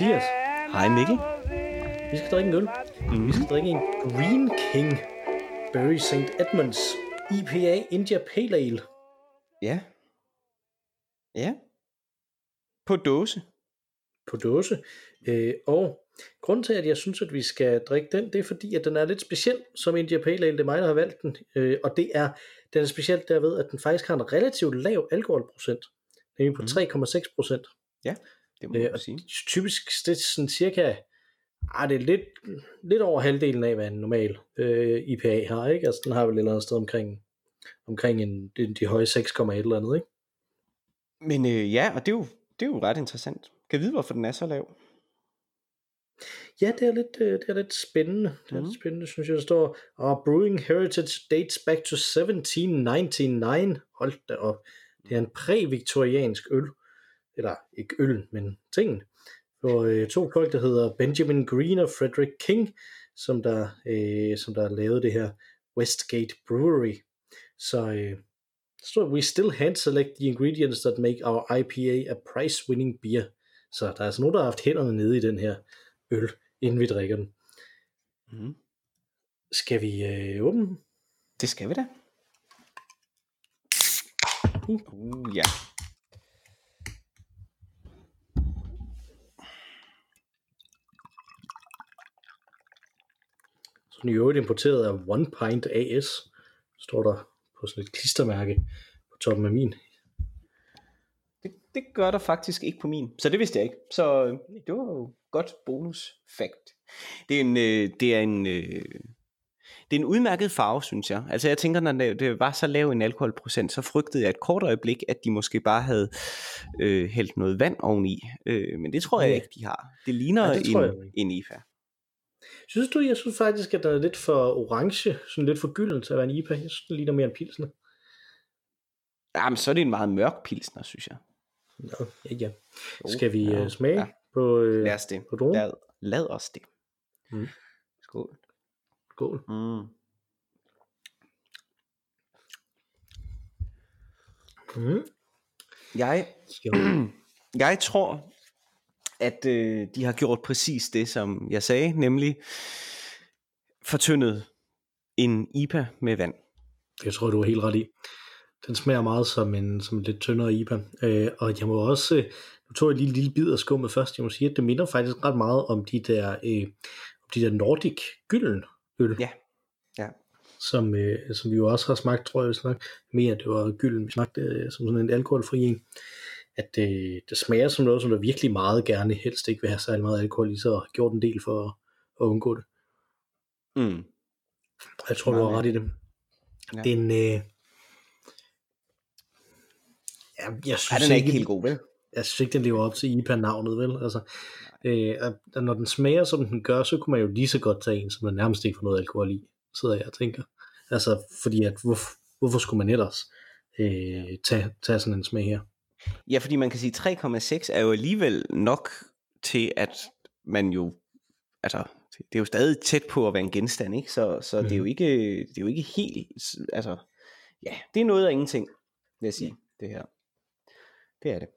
Mathias. Hej Mikkel. Vi skal drikke en øl. Mm. Vi skal drikke en Green King Berry St. Edmunds IPA India Pale Ale. Ja. Ja. På dåse. På dåse. Øh, og grunden til, at jeg synes, at vi skal drikke den, det er fordi, at den er lidt speciel som India Pale Ale. Det er mig, der har valgt den. Øh, og det er, den er specielt derved, at den faktisk har en relativt lav alkoholprocent. Nemlig på mm. 3,6 procent. Ja, det må Øh, man og sige. typisk det er sådan cirka ah, det er lidt, lidt over halvdelen af, hvad en normal øh, IPA har, ikke? Altså den har vel et eller andet sted omkring, omkring en, de, de høje 6, et eller andet, ikke? Men øh, ja, og det er, jo, det er jo ret interessant. Kan jeg vide, hvorfor den er så lav? Ja, det er lidt, øh, det er lidt spændende. Det er Mhm. lidt spændende, synes jeg. Der står, Our brewing heritage dates back to 1799. Hold da op. Det er en præ-viktoriansk øl. Eller ikke øl, men tingen. For øh, to folk, der hedder Benjamin Green og Frederick King, som der, øh, som der lavede det her Westgate Brewery. Så øh, står, we still hand select the ingredients that make our IPA a prize-winning beer. Så der er altså nogen, der har haft hænderne nede i den her øl, inden vi drikker den. Mm. Skal vi øh, åbne den? Det skal vi da. Uh, ja. Så den er i øvrigt importeret af One Pint AS, står der på sådan et klistermærke på toppen af min. Det, det gør der faktisk ikke på min. Så det vidste jeg ikke. Så øh, det var jo godt bonus fact. Det er en, øh, det er en, øh, det er en udmærket farve, synes jeg. Altså jeg tænker, når det var så lav en alkoholprocent, så frygtede jeg et kort øjeblik, at de måske bare havde øh, hældt noget vand oveni. Øh, men det tror jeg Ja. ikke, de har. Det ligner Ja, det en, en IFA. Synes du, jeg synes faktisk, at den er lidt for orange, sådan lidt for gylden til at være en IPA. Jeg synes, den ligner mere en pilsner. Jamen, så er det en meget mørk pilsner, synes jeg. Nå, ja, ja. Jo, Skal vi ja, øh, smage ja. på, øh, Lad os det. på drogen? Lad, lad os det. Mm. Skål. Skål. Mm. Mm. Jeg, jeg tror, at øh, de har gjort præcis det, som jeg sagde, nemlig fortyndet en IPA med vand. Jeg tror, du er helt ret i. Den smager meget som en, som en lidt tyndere IPA. Øh, og jeg må også, øh, nu tog jeg lige en lille bid af skummet først, jeg må sige, at det minder faktisk ret meget om de der, øh, om de der Nordic gylden øl. Ja. Ja. Som, øh, som vi jo også har smagt, tror jeg, vi snakke mere, det var gylden, vi smagte øh, som sådan en alkoholfri en. At øh, det smager som noget, som der virkelig meget gerne helst ikke vil have særlig meget alkohol i og har gjort en del for at, at undgå det. Mm. Jeg tror, du har ret i det. Ja. Den, øh, ja, jeg synes Ej, den er ikke helt god, vel? jeg synes ikke, den lever op til IPA-navnet, vel? Altså, øh, at når den smager, som den gør, så kunne man jo lige så godt tage en, som der nærmest ikke får noget alkohol i, sidder jeg og tænker. Altså, fordi at, hvor, hvorfor skulle man ellers øh, tage, tage sådan en smag her? Ja, fordi man kan sige, 3,6 er jo alligevel nok til, at man jo, altså, det er jo stadig tæt på at være en genstand, ikke? Så, så mm. det, er jo ikke, det er jo ikke helt, altså, ja, det er noget af ingenting, vil jeg sige, det her. Det er det.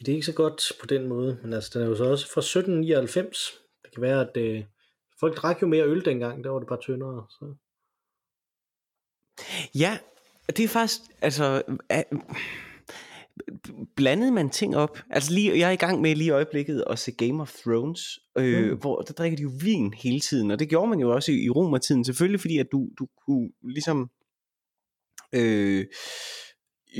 Ja, det er ikke så godt på den måde, men altså, den er jo så også fra 1799. Det kan være, at øh, folk drak jo mere øl dengang, der var det bare tyndere. Så. Ja, det er faktisk, altså, er, blandede man ting op. Altså lige, jeg er i gang med lige i øjeblikket at se Game of Thrones, øh, Mm. hvor der drikker de jo vin hele tiden, og det gjorde man jo også i, i romertiden, selvfølgelig fordi, at du, du kunne ligesom, øh,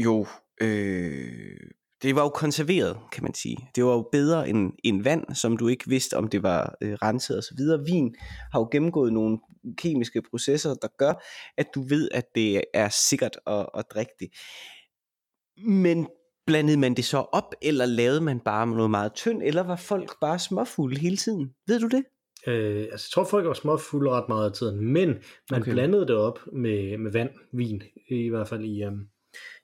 jo, øh, det var jo konserveret, kan man sige. Det var jo bedre end, end vand, som du ikke vidste, om det var øh, renset og så videre. Vin har jo gennemgået nogle kemiske processer, der gør, at du ved, at det er sikkert at, at drikke det. Men blandede man det så op, eller lavede man bare noget meget tyndt, eller var folk bare småfulde hele tiden? Ved du det? Øh, altså, jeg tror, folk var småfulde ret meget af tiden, men man okay. Blandede det op med, med vand, vin, i hvert fald i, um,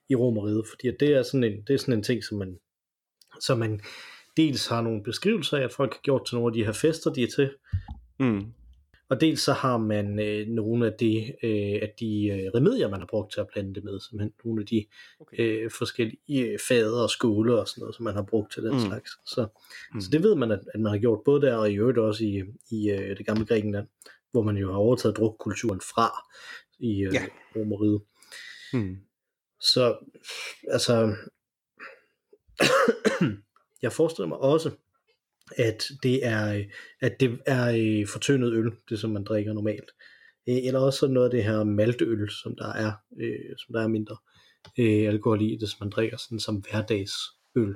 i Romeriet, fordi det er sådan en, det er sådan en ting, som man, som man dels har nogle beskrivelser af, at folk har gjort til nogle af de her fester, de er til, Mm. Og dels så har man øh, nogle af de, øh, af de øh, remedier, man har brugt til at blande det med, simpelthen nogle af de okay. øh, forskellige øh, fader og skole og sådan noget, som man har brugt til den mm. slags. Så, mm. så det ved man, at, at man har gjort både der og i øvrigt også i, i øh, det gamle Grækenland, hvor man jo har overtaget drukkulturen fra i øh, ja. Romeriet. Mm. Så altså, jeg forestiller mig også, at det er, at det er øh, fortyndet øl, det som man drikker normalt. Øh, eller også noget af det her maltøl, som der er, øh, som der er mindre øh, alkohol i, det som man drikker sådan som hverdagsøl.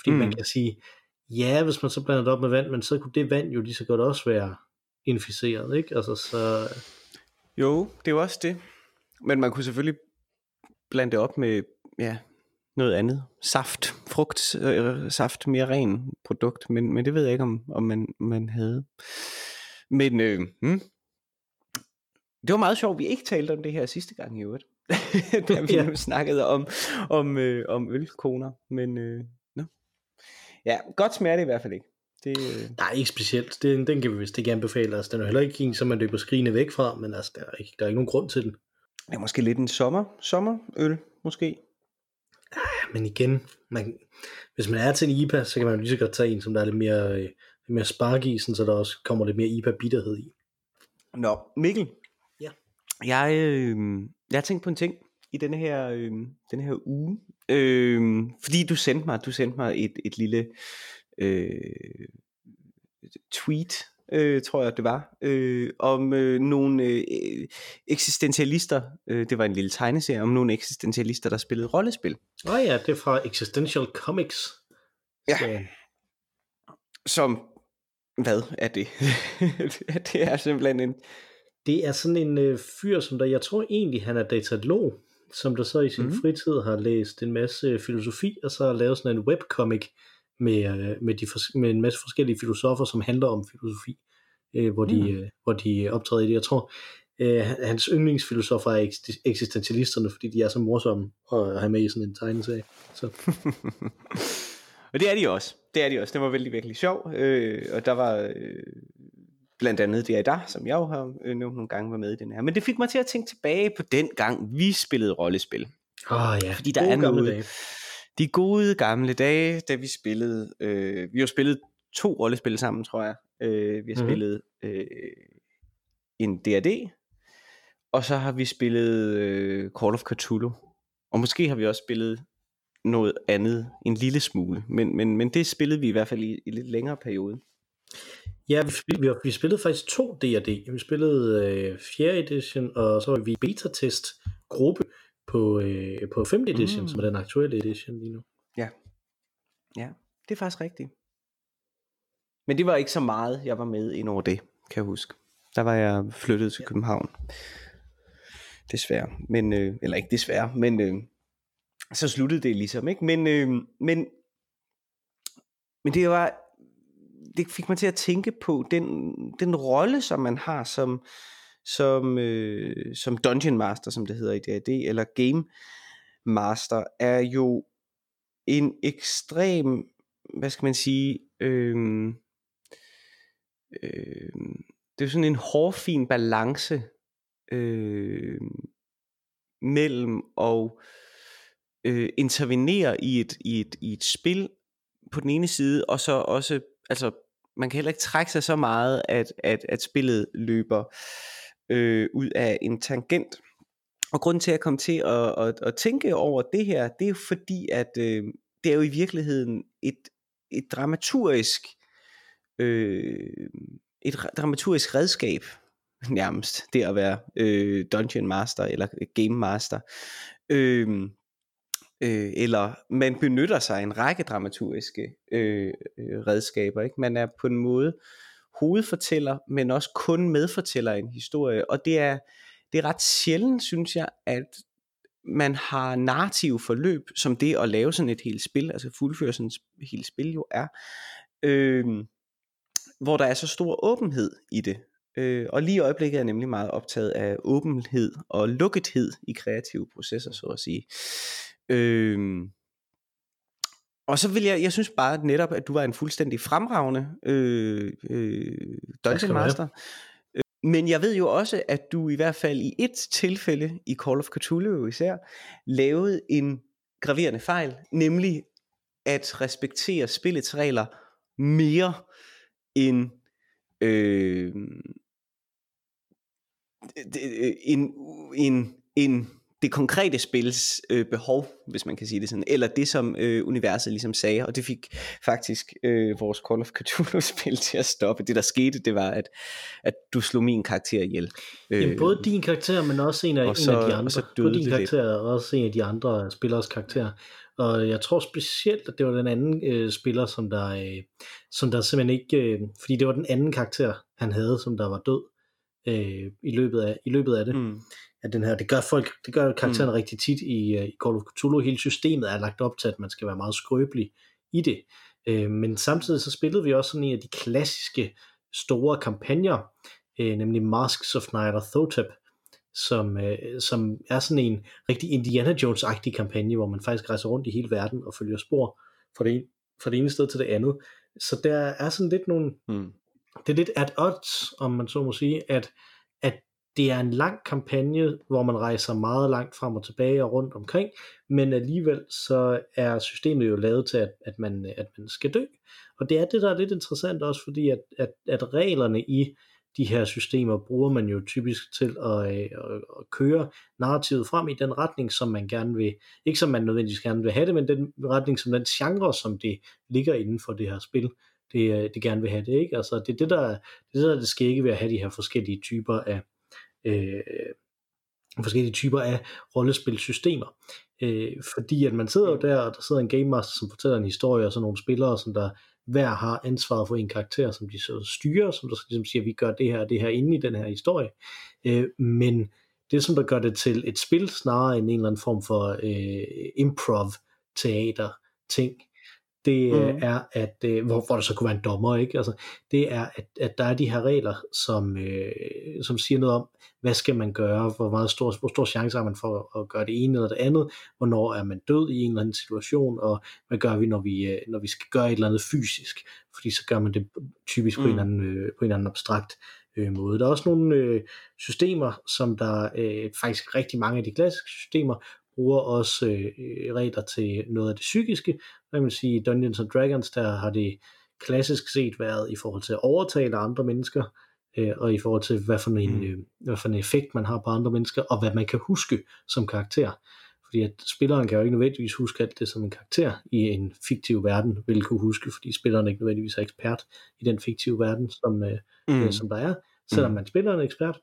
Fordi mm. man kan sige, ja, hvis man så blander det op med vand, men så kunne det vand jo lige så godt også være inficeret, ikke? Altså så... Jo, det er jo også det. Men man kunne selvfølgelig blande det op med, ja, noget andet. Saft, frugt, øh, saft, mere ren produkt, men, men det ved jeg ikke, om, om man, man havde. Men øh, hmm. det var meget sjovt, vi ikke talte om det her sidste gang i øvrigt. da vi ja. snakkede om, om, øh, om ølkoner, men øh, no. ja, godt smager det i hvert fald ikke. Det, øh... Nej, ikke specielt. Den, den kan vi vist ikke anbefale. Altså, den er heller ikke en, som man løber skrigende væk fra, men altså, der er ikke, der er ikke nogen grund til den. Det er måske lidt en sommer, sommerøl, måske. Men igen, man, hvis man er til en IPA, så kan man jo lige så godt tage en, som der er lidt mere, øh, lidt mere spark i, sådan, så der også kommer lidt mere IPA-bitterhed i. Nå, Mikkel. Ja. Jeg, øh, jeg har tænkt på en ting i denne her, øh, denne her uge. Øh, fordi du sendte mig, du sendte mig et, et lille øh, tweet øh, tror jeg det var, øh, om øh, nogle øh, eksistentialister, øh, det var en lille tegneserie, om nogle eksistentialister, der spillede rollespil. Åh oh ja, det er fra Existential Comics. Ja. Så. Som, hvad er det? det er simpelthen en... Det er sådan en øh, fyr, som der, jeg tror egentlig, han er datalog, som der så i sin mm. fritid har læst en masse filosofi, og så har lavet sådan en webcomic, med, øh, med, de, med en masse forskellige filosofer, som handler om filosofi, øh, hvor, de, mm. øh, hvor de optræder i det. Jeg tror, øh, hans yndlingsfilosofer er eksistentialisterne, fordi de er så morsomme at have med i sådan en tegneserie. Så. og det er de også. Det er de også. Det var virkelig, virkelig sjov. Øh, og der var øh, blandt andet det er der, som jeg jo har øh, nogle gange var med i den her. Men det fik mig til at tænke tilbage på den gang, vi spillede rollespil. Åh oh, ja, fordi der er noget, dage de gode gamle dage, da vi spillede, øh, vi har spillet to rollespil sammen, tror jeg. Øh, vi har mm-hmm. spillet øh, en D&D, og så har vi spillet øh, Call of Cthulhu. Og måske har vi også spillet noget andet en lille smule, men, men, men det spillede vi i hvert fald i, i lidt længere periode. Ja, vi, vi, vi spillede faktisk to D&D. Vi spillede øh, 4. edition, og så var vi beta-test gruppe, på, øh, på 5. edition, mm. som er den aktuelle edition lige nu. Ja. Ja, det er faktisk rigtigt. Men det var ikke så meget, jeg var med ind over det, kan jeg huske. Der var jeg flyttet til ja. København. Desværre. Men, øh, eller ikke desværre, men øh, så sluttede det ligesom, ikke? Men, øh, men, men det var, det fik mig til at tænke på den, den rolle, som man har som, som, øh, som Dungeon Master, som det hedder i D&D, eller Game Master, er jo en ekstrem, hvad skal man sige, øh, øh, det er sådan en hårfin balance øh, mellem at øh, intervenere i et, i, et, i et spil på den ene side, og så også, altså man kan heller ikke trække sig så meget, at, at, at spillet løber øh, ud af en tangent. Og grunden til at komme til at, at, at tænke over det her, det er jo fordi, at øh, det er jo i virkeligheden et, et dramaturgisk øh, et dramaturgisk redskab nærmest, det at være øh, Dungeon Master eller Game Master. Øh, øh, eller man benytter sig af en række dramaturgiske øh, øh, redskaber. Ikke? Man er på en måde hovedfortæller, men også kun medfortæller en historie. Og det er, det er ret sjældent, synes jeg, at man har narrative forløb, som det at lave sådan et helt spil, altså fuldføre sådan et helt spil jo er, øh, hvor der er så stor åbenhed i det. Øh, og lige i øjeblikket er jeg nemlig meget optaget af åbenhed og lukkethed i kreative processer, så at sige. Øh, og så vil jeg, jeg synes bare netop, at du var en fuldstændig fremragende øh, øh, Dungeon Master. men jeg ved jo også, at du i hvert fald i et tilfælde i Call of Cthulhu især, lavede en graverende fejl, nemlig at respektere spillets regler mere end øh, en, en, en det konkrete spils øh, behov, hvis man kan sige det sådan, eller det som øh, universet ligesom sagde, og det fik faktisk øh, vores Call of Cthulhu-spil til at stoppe. Det der skete, det var, at, at du slog min karakter ihjel. Øh, Jamen, både din karakter, men også en af, så, en af de andre. Og så både din karakter og også en af de andre spillers karakterer. Og jeg tror specielt, at det var den anden øh, spiller, som der, øh, som der simpelthen ikke, øh, fordi det var den anden karakter, han havde, som der var død øh, i, løbet af, i løbet af det. Mm at den her, det gør folk, det gør karakteren mm. rigtig tit i, uh, i Call of Cthulhu. Hele systemet er lagt op til, at man skal være meget skrøbelig i det. Uh, men samtidig så spillede vi også sådan en af de klassiske store kampagner, uh, nemlig Masks of Night og Thotep, som, uh, som er sådan en rigtig Indiana Jones-agtig kampagne, hvor man faktisk rejser rundt i hele verden og følger spor fra det, fra det ene sted til det andet. Så der er sådan lidt nogle, mm. det er lidt at odds, om man så må sige, at det er en lang kampagne, hvor man rejser meget langt frem og tilbage og rundt omkring, men alligevel så er systemet jo lavet til, at, at, man, at man skal dø. Og det er det, der er lidt interessant også, fordi at, at, at reglerne i de her systemer bruger man jo typisk til at, øh, at, at køre narrativet frem i den retning, som man gerne vil, ikke som man nødvendigvis gerne vil have det, men den retning, som den genre, som det ligger inden for det her spil, det, øh, det gerne vil have det, ikke? Altså det er det, der, det, er det, der er det skægge ved at have de her forskellige typer af, øh, forskellige typer af rollespilsystemer. Øh, fordi at man sidder jo der, og der sidder en game master, som fortæller en historie, og så nogle spillere, som der hver har ansvaret for en karakter, som de så styrer, som der ligesom siger, vi gør det her og det her inde i den her historie. Øh, men det, som der gør det til et spil, snarere end en eller anden form for øh, improv teater ting, det mm. er, at øh, hvor, hvor der så kunne være en dommer, ikke? Altså, det er, at, at der er de her regler, som, øh, som siger noget om, hvad skal man gøre, hvor meget stor, hvor stor chance har man for at gøre det ene eller det andet, hvornår er man død i en eller anden situation, og hvad gør vi, når vi, øh, når vi skal gøre et eller andet fysisk, fordi så gør man det typisk mm. på, en eller anden, øh, på en eller anden abstrakt øh, måde. Der er også nogle øh, systemer, som der øh, faktisk rigtig mange af de klassiske systemer bruger også øh, regler til noget af det psykiske. Der kan man sige, i Dungeons and Dragons, der har det klassisk set været i forhold til at overtale andre mennesker, øh, og i forhold til, hvad for, en, mm. øh, hvad for en effekt man har på andre mennesker, og hvad man kan huske som karakter. Fordi at spilleren kan jo ikke nødvendigvis huske alt det, som en karakter i en fiktiv verden vil kunne huske, fordi spilleren ikke nødvendigvis er ekspert i den fiktive verden, som, øh, mm. øh, som der er, selvom mm. man spiller en ekspert.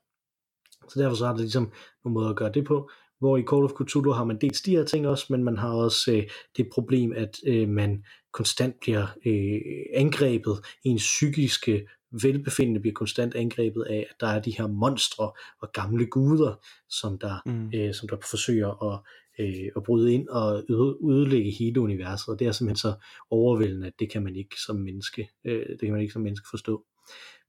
Så derfor så er der ligesom nogle måder at gøre det på hvor i Call of Cthulhu har man dels de her ting også, men man har også øh, det problem, at øh, man konstant bliver øh, angrebet, ens psykiske velbefindende bliver konstant angrebet af, at der er de her monstre og gamle guder, som der, mm. øh, som der forsøger at, øh, at bryde ind og ødelægge hele universet, og det er simpelthen så overvældende, at det kan man ikke som menneske, øh, det kan man ikke som menneske forstå.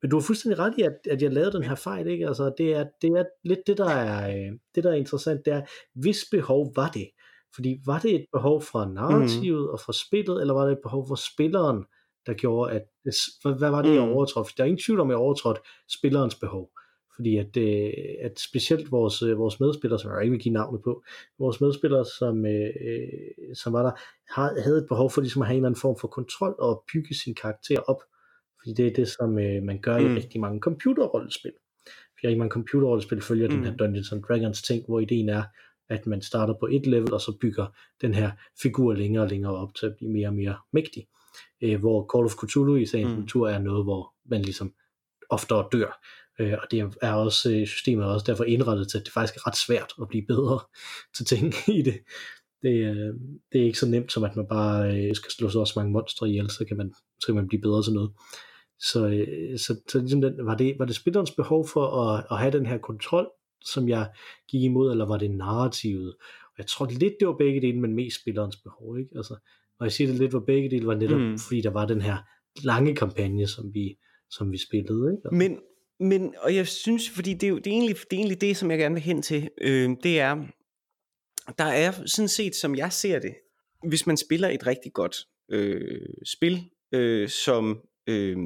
Men du har fuldstændig ret i, at, at jeg lavede den her fejl, ikke? Altså, det er, det er lidt det, der er, øh, det, der er interessant, det er, hvis behov var det? Fordi var det et behov fra narrativet mm. og fra spillet, eller var det et behov fra spilleren, der gjorde, at, hvad, hvad var det, jeg mm. overtrådte? Der er ingen tvivl om, at jeg overtrådte spillerens behov. Fordi at, øh, at specielt vores, øh, vores medspillere, som jeg ikke vil give navnet på, vores medspillere, som, øh, som var der, havde et behov for ligesom at have en eller anden form for kontrol og bygge sin karakter op. Fordi det er det, som øh, man gør mm. i rigtig mange computerrollespil. Fordi rigtig mange computerrollespil følger mm. den her Dungeons and Dragons ting, hvor ideen er, at man starter på et level, og så bygger den her figur længere og længere op til at blive mere og mere mægtig. Øh, hvor Call of Cthulhu i sagens mm. natur er noget, hvor man ligesom oftere dør. Øh, og det er også, øh, systemet er også derfor indrettet til, at det faktisk er ret svært at blive bedre til ting i det. Det, øh, det er ikke så nemt som at man bare øh, skal slå så også mange monstre ihjel, så kan man, så kan man blive bedre til noget. Så, øh, så, så ligesom den, var, det, var det spillerens behov for at, at have den her kontrol, som jeg gik imod, eller var det narrativet? Og jeg tror lidt, det var begge dele, men mest spillerens behov. Ikke? Altså, og jeg siger det lidt, var begge dele, var netop mm. fordi der var den her lange kampagne, som vi, som vi spillede. Ikke? Men, men, og jeg synes, fordi det er, det er, egentlig, det er egentlig det, som jeg gerne vil hen til, øh, det er, der er sådan set, som jeg ser det, hvis man spiller et rigtig godt øh, spil, øh, som øh,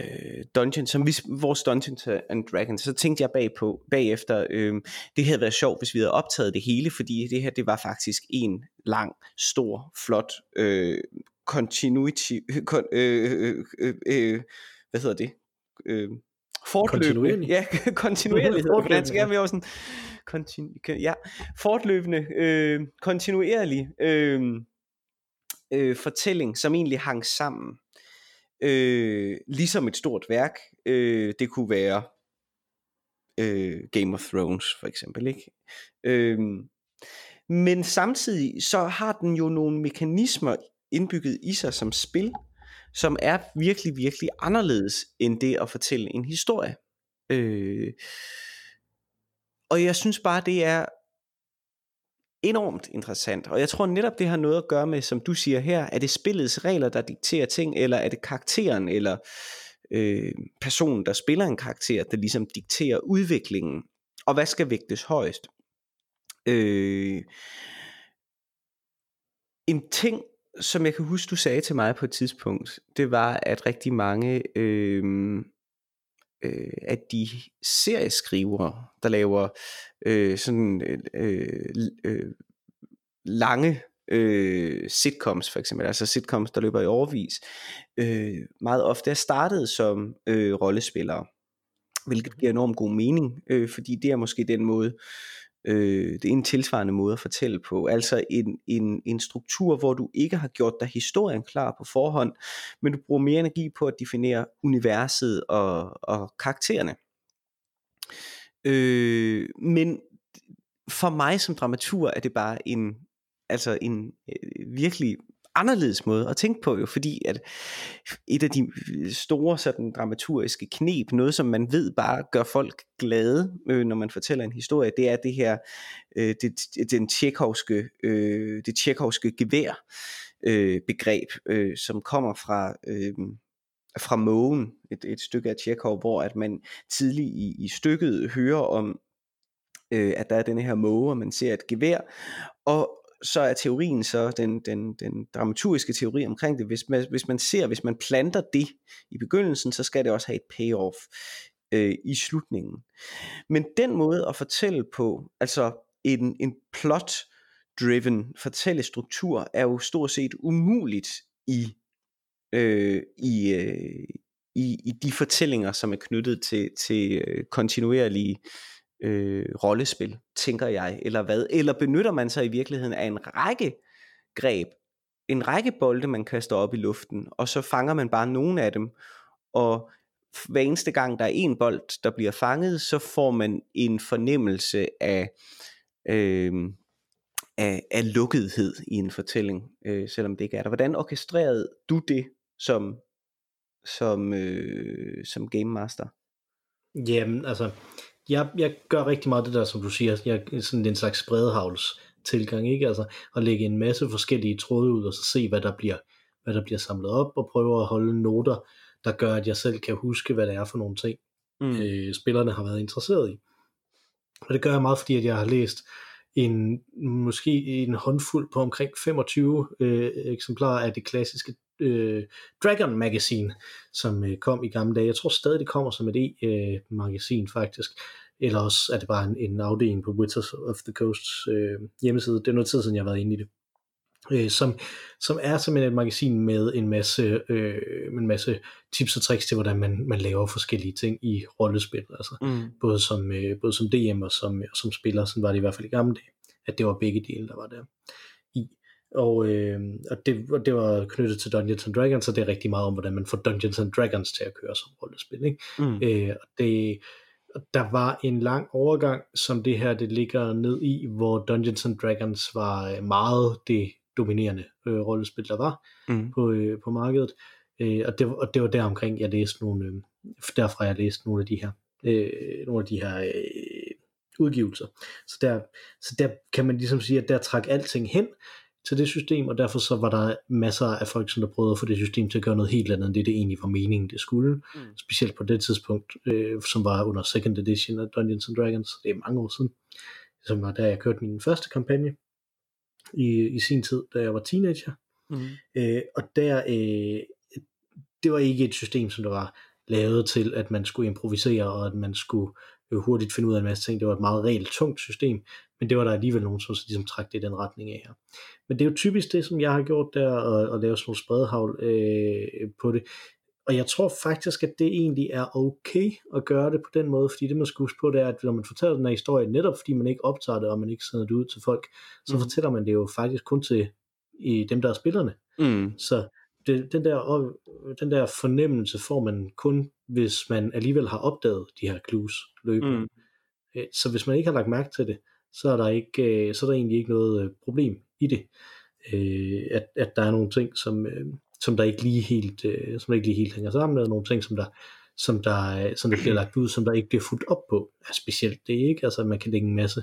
øh, Dungeons, som vi, vores Dungeons and Dragons, så tænkte jeg bagpå, bagefter, øh, det havde været sjovt, hvis vi havde optaget det hele, fordi det her, det var faktisk en lang, stor, flot øh, continuity, kon, øh, øh, øh, øh, hvad hedder det? Øh, fortløbende, ja, kontinuerlighed, for dansk er vi også sådan, kontinu, ja, fortløbende, øh, kontinuerlig øh, øh, fortælling, som egentlig hang sammen øh, ligesom et stort værk. Øh, det kunne være øh, Game of Thrones for eksempel. Ikke? Øh, men samtidig så har den jo nogle mekanismer indbygget i sig som spil, som er virkelig, virkelig anderledes end det at fortælle en historie. Øh, og jeg synes bare, det er enormt interessant. Og jeg tror netop, det har noget at gøre med, som du siger her, er det spillets regler, der dikterer ting, eller er det karakteren, eller øh, personen, der spiller en karakter, der ligesom dikterer udviklingen, og hvad skal vægtes højst. Øh, en ting, som jeg kan huske, du sagde til mig på et tidspunkt, det var, at rigtig mange øh, øh, at de serieskrivere, der laver øh, sådan øh, øh, lange øh, sitcoms for eksempel, altså sitcoms, der løber i overvis, øh, meget ofte er startet som øh, rollespillere, hvilket giver enormt god mening, øh, fordi det er måske den måde, Øh, det er en tilsvarende måde at fortælle på. Altså en, en, en struktur, hvor du ikke har gjort dig historien klar på forhånd, men du bruger mere energi på at definere universet og, og karaktererne. Øh, men for mig som dramatur er det bare en, altså en øh, virkelig anderledes måde at tænke på jo, fordi at et af de store sådan dramaturgiske knep, noget som man ved bare gør folk glade, øh, når man fortæller en historie, det er det her, øh, det, den tjekhovske, øh, det tjekhovske gevær øh, begreb, øh, som kommer fra øh, fra Mågen, et, et stykke af Tjekov, hvor at man tidligt i, i stykket hører om, øh, at der er den her måge, og man ser et gevær, og så er teorien så den, den, den dramaturgiske teori omkring det. Hvis man, hvis man ser, hvis man planter det i begyndelsen, så skal det også have et payoff øh, i slutningen. Men den måde at fortælle på, altså en, en plot-driven fortællestruktur, er jo stort set umuligt i, øh, i, øh, i, i de fortællinger, som er knyttet til, til øh, kontinuerlige øh, rollespil, tænker jeg, eller hvad? Eller benytter man sig i virkeligheden af en række greb, en række bolde, man kaster op i luften, og så fanger man bare nogle af dem, og hver eneste gang der er en bold, der bliver fanget, så får man en fornemmelse af, øh, af, af lukkethed i en fortælling, øh, selvom det ikke er der. Hvordan orkestrerede du det som, som, øh, som game master? Jamen, altså, jeg, jeg gør rigtig meget det der, som du siger, jeg, sådan en slags bredhavls tilgang, ikke? Altså at lægge en masse forskellige tråde ud, og så se, hvad der bliver, hvad der bliver samlet op, og prøve at holde noter, der gør, at jeg selv kan huske, hvad det er for nogle ting, mm. øh, spillerne har været interesseret i. Og det gør jeg meget, fordi at jeg har læst en, måske en håndfuld på omkring 25 øh, eksemplarer af det klassiske øh, Dragon Magazine, som øh, kom i gamle dage. Jeg tror stadig, det kommer som et e-magasin faktisk. Eller også er det bare en, en afdeling på Wizards of the Coast øh, hjemmeside. Det er noget tid siden, jeg har været inde i det. Øh, som, som er simpelthen et magasin med en masse, øh, en masse tips og tricks til, hvordan man, man laver forskellige ting i rollespil. Altså, mm. både, som, øh, både som DM og som, og som spiller, sådan var det i hvert fald i gamle dage, at det var begge dele, der var der. Og, øh, og, det, og det var knyttet til Dungeons and Dragons, så det er rigtig meget om, hvordan man får Dungeons and Dragons til at køre som rollespil. Ikke? Mm. Øh, og det, der var en lang overgang, som det her det ligger ned i, hvor Dungeons and Dragons var øh, meget det dominerende øh, rollespil, der var mm. på, øh, på markedet. Øh, og, det, og det var der omkring, jeg læste nogle, øh, derfra jeg læste nogle af de her, øh, nogle af de her øh, udgivelser. Så der, så der kan man ligesom sige, at der trak alting hen, til det system, og derfor så var der masser af folk, som der prøvede at få det system til at gøre noget helt andet, end det det egentlig var meningen, det skulle. Mm. Specielt på det tidspunkt, øh, som var under second edition af Dungeons and Dragons, det er mange år siden, som var da jeg kørte min første kampagne i, i sin tid, da jeg var teenager. Mm. Øh, og der, øh, det var ikke et system, som der var lavet til, at man skulle improvisere, og at man skulle øh, hurtigt finde ud af en masse ting. Det var et meget reelt tungt system, men det var der alligevel nogen, som ligesom trak det i den retning af her. Men det er jo typisk det, som jeg har gjort der, at, at lave sådan nogle spredhavl øh, på det. Og jeg tror faktisk, at det egentlig er okay at gøre det på den måde, fordi det man skal huske på, det er, at når man fortæller den her historie, netop fordi man ikke optager det, og man ikke sender det ud til folk, så mm. fortæller man det jo faktisk kun til i dem, der er spillerne. Mm. Så det, den, der, den der fornemmelse får man kun, hvis man alligevel har opdaget de her clues løbende. Mm. Øh, så hvis man ikke har lagt mærke til det, så er der, ikke, øh, så er der egentlig ikke noget øh, problem i det. At, at der er nogle ting, som, som der ikke lige helt, som der ikke lige helt hænger sammen, og nogle ting, som der, som der, som der bliver lagt ud, som der ikke bliver fuldt op på. Ja, specielt det ikke, altså man kan lægge en masse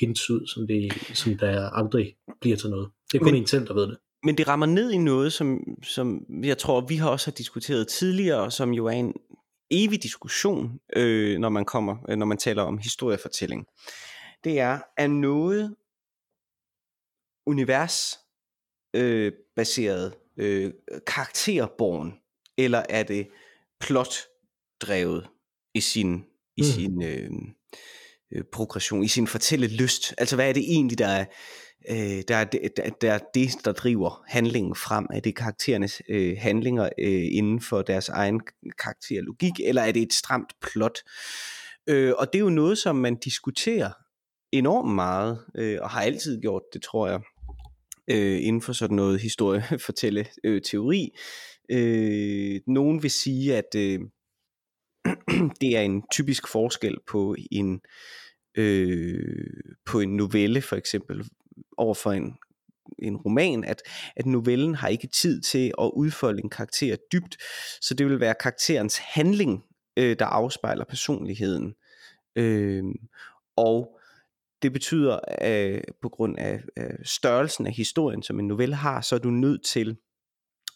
hints ud, som, det, som der aldrig bliver til noget. Det er kun men, en selv, der ved det men det rammer ned i noget, som, som jeg tror, vi har også har diskuteret tidligere, som jo er en evig diskussion, øh, når man kommer, øh, når man taler om historiefortælling. Det er, er noget univers øh, baseret, øh, karakterborn, eller er det plot drevet i sin, i mm. sin øh, øh, progression, i sin fortælle lyst? Altså hvad er det egentlig, der er, øh, der, er det, der, der er det, der driver handlingen frem? Er det karakterernes øh, handlinger øh, inden for deres egen karakterlogik, eller er det et stramt plot? Øh, og det er jo noget, som man diskuterer enormt meget, øh, og har altid gjort det, tror jeg, øh, inden for sådan noget historiefortælle øh, teori. Øh, nogen vil sige, at øh, det er en typisk forskel på en øh, på en novelle for eksempel, over for en, en roman, at, at novellen har ikke tid til at udfolde en karakter dybt, så det vil være karakterens handling, øh, der afspejler personligheden. Øh, og det betyder, at på grund af, øh, størrelsen af historien, som en novelle har, så er du nødt til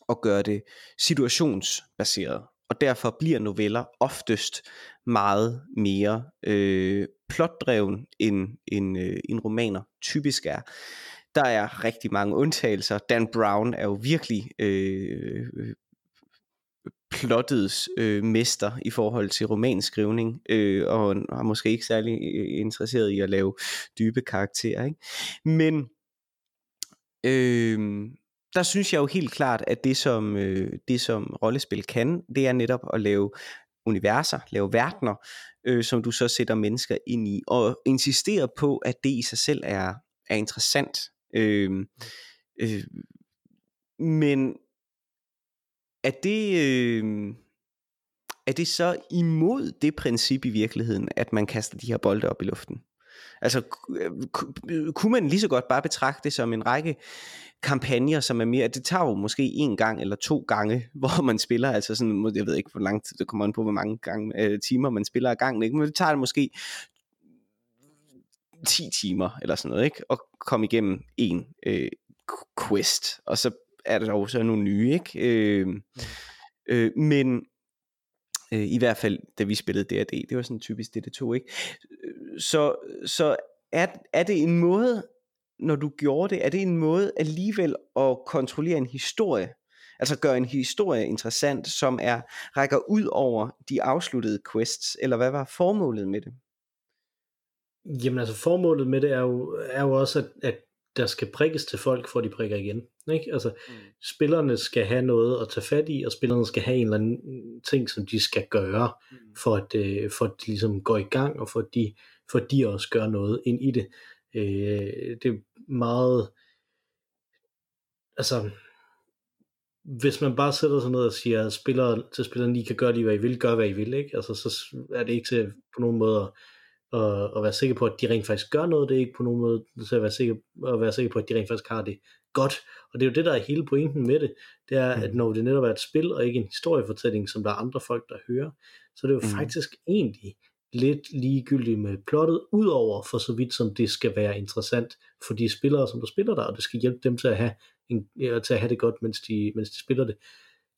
at gøre det situationsbaseret. Og derfor bliver noveller oftest meget mere øh, plotdreven end, end, øh, end romaner typisk er. Der er rigtig mange undtagelser. Dan Brown er jo virkelig øh, plottets øh, mester i forhold til romanskrivning, øh, og er måske ikke særlig øh, interesseret i at lave dybe karakterer. Ikke? Men øh, der synes jeg jo helt klart, at det som, øh, det som rollespil kan, det er netop at lave universer, lave verdener, øh, som du så sætter mennesker ind i, og insistere på, at det i sig selv er, er interessant. Øh, øh, men er det, øh, er det så imod det princip i virkeligheden, at man kaster de her bolde op i luften? Altså, øh, kunne man lige så godt bare betragte det som en række kampagner, som er mere, det tager jo måske en gang eller to gange, hvor man spiller, altså sådan, jeg ved ikke hvor lang tid, det kommer an på, hvor mange gange, øh, timer man spiller ad gangen, ikke? men det tager det måske 10 timer eller sådan noget, ikke? Og komme igennem en øh, quest, og så er der også nogle nye, ikke? Øh, øh, men øh, i hvert fald, da vi spillede D&D, det var sådan typisk det, det tog, ikke? Øh, så, så er, er det en måde, når du gjorde det, er det en måde alligevel at kontrollere en historie, altså gøre en historie interessant, som er rækker ud over de afsluttede quests, eller hvad var formålet med det? Jamen altså formålet med det er jo, er jo også, at, at der skal prikkes til folk, for de prikker igen. Ikke? Altså, mm. spillerne skal have noget at tage fat i, og spillerne skal have en eller anden ting, som de skal gøre, mm. for, at, øh, for at de ligesom går i gang, og for at de, for at de også gør noget ind i det. Øh, det er meget, altså, hvis man bare sætter sig ned og siger, at spillere, til spillerne, I kan gøre lige, hvad I vil, gør hvad I vil, ikke? Altså, så er det ikke til på nogen måde at, at, at være sikker på, at de rent faktisk gør noget, det er ikke på nogen måde til at være sikker, at være sikker på, at de rent faktisk har det godt. Og det er jo det, der er hele pointen med det, det er, at mm. når det netop er et spil, og ikke en historiefortælling, som der er andre folk, der hører, så det er jo mm. faktisk egentlig lidt ligegyldigt med plottet, udover for så vidt som det skal være interessant for de spillere, som der spiller der, og det skal hjælpe dem til at have, en, til at have det godt, mens de, mens de spiller det.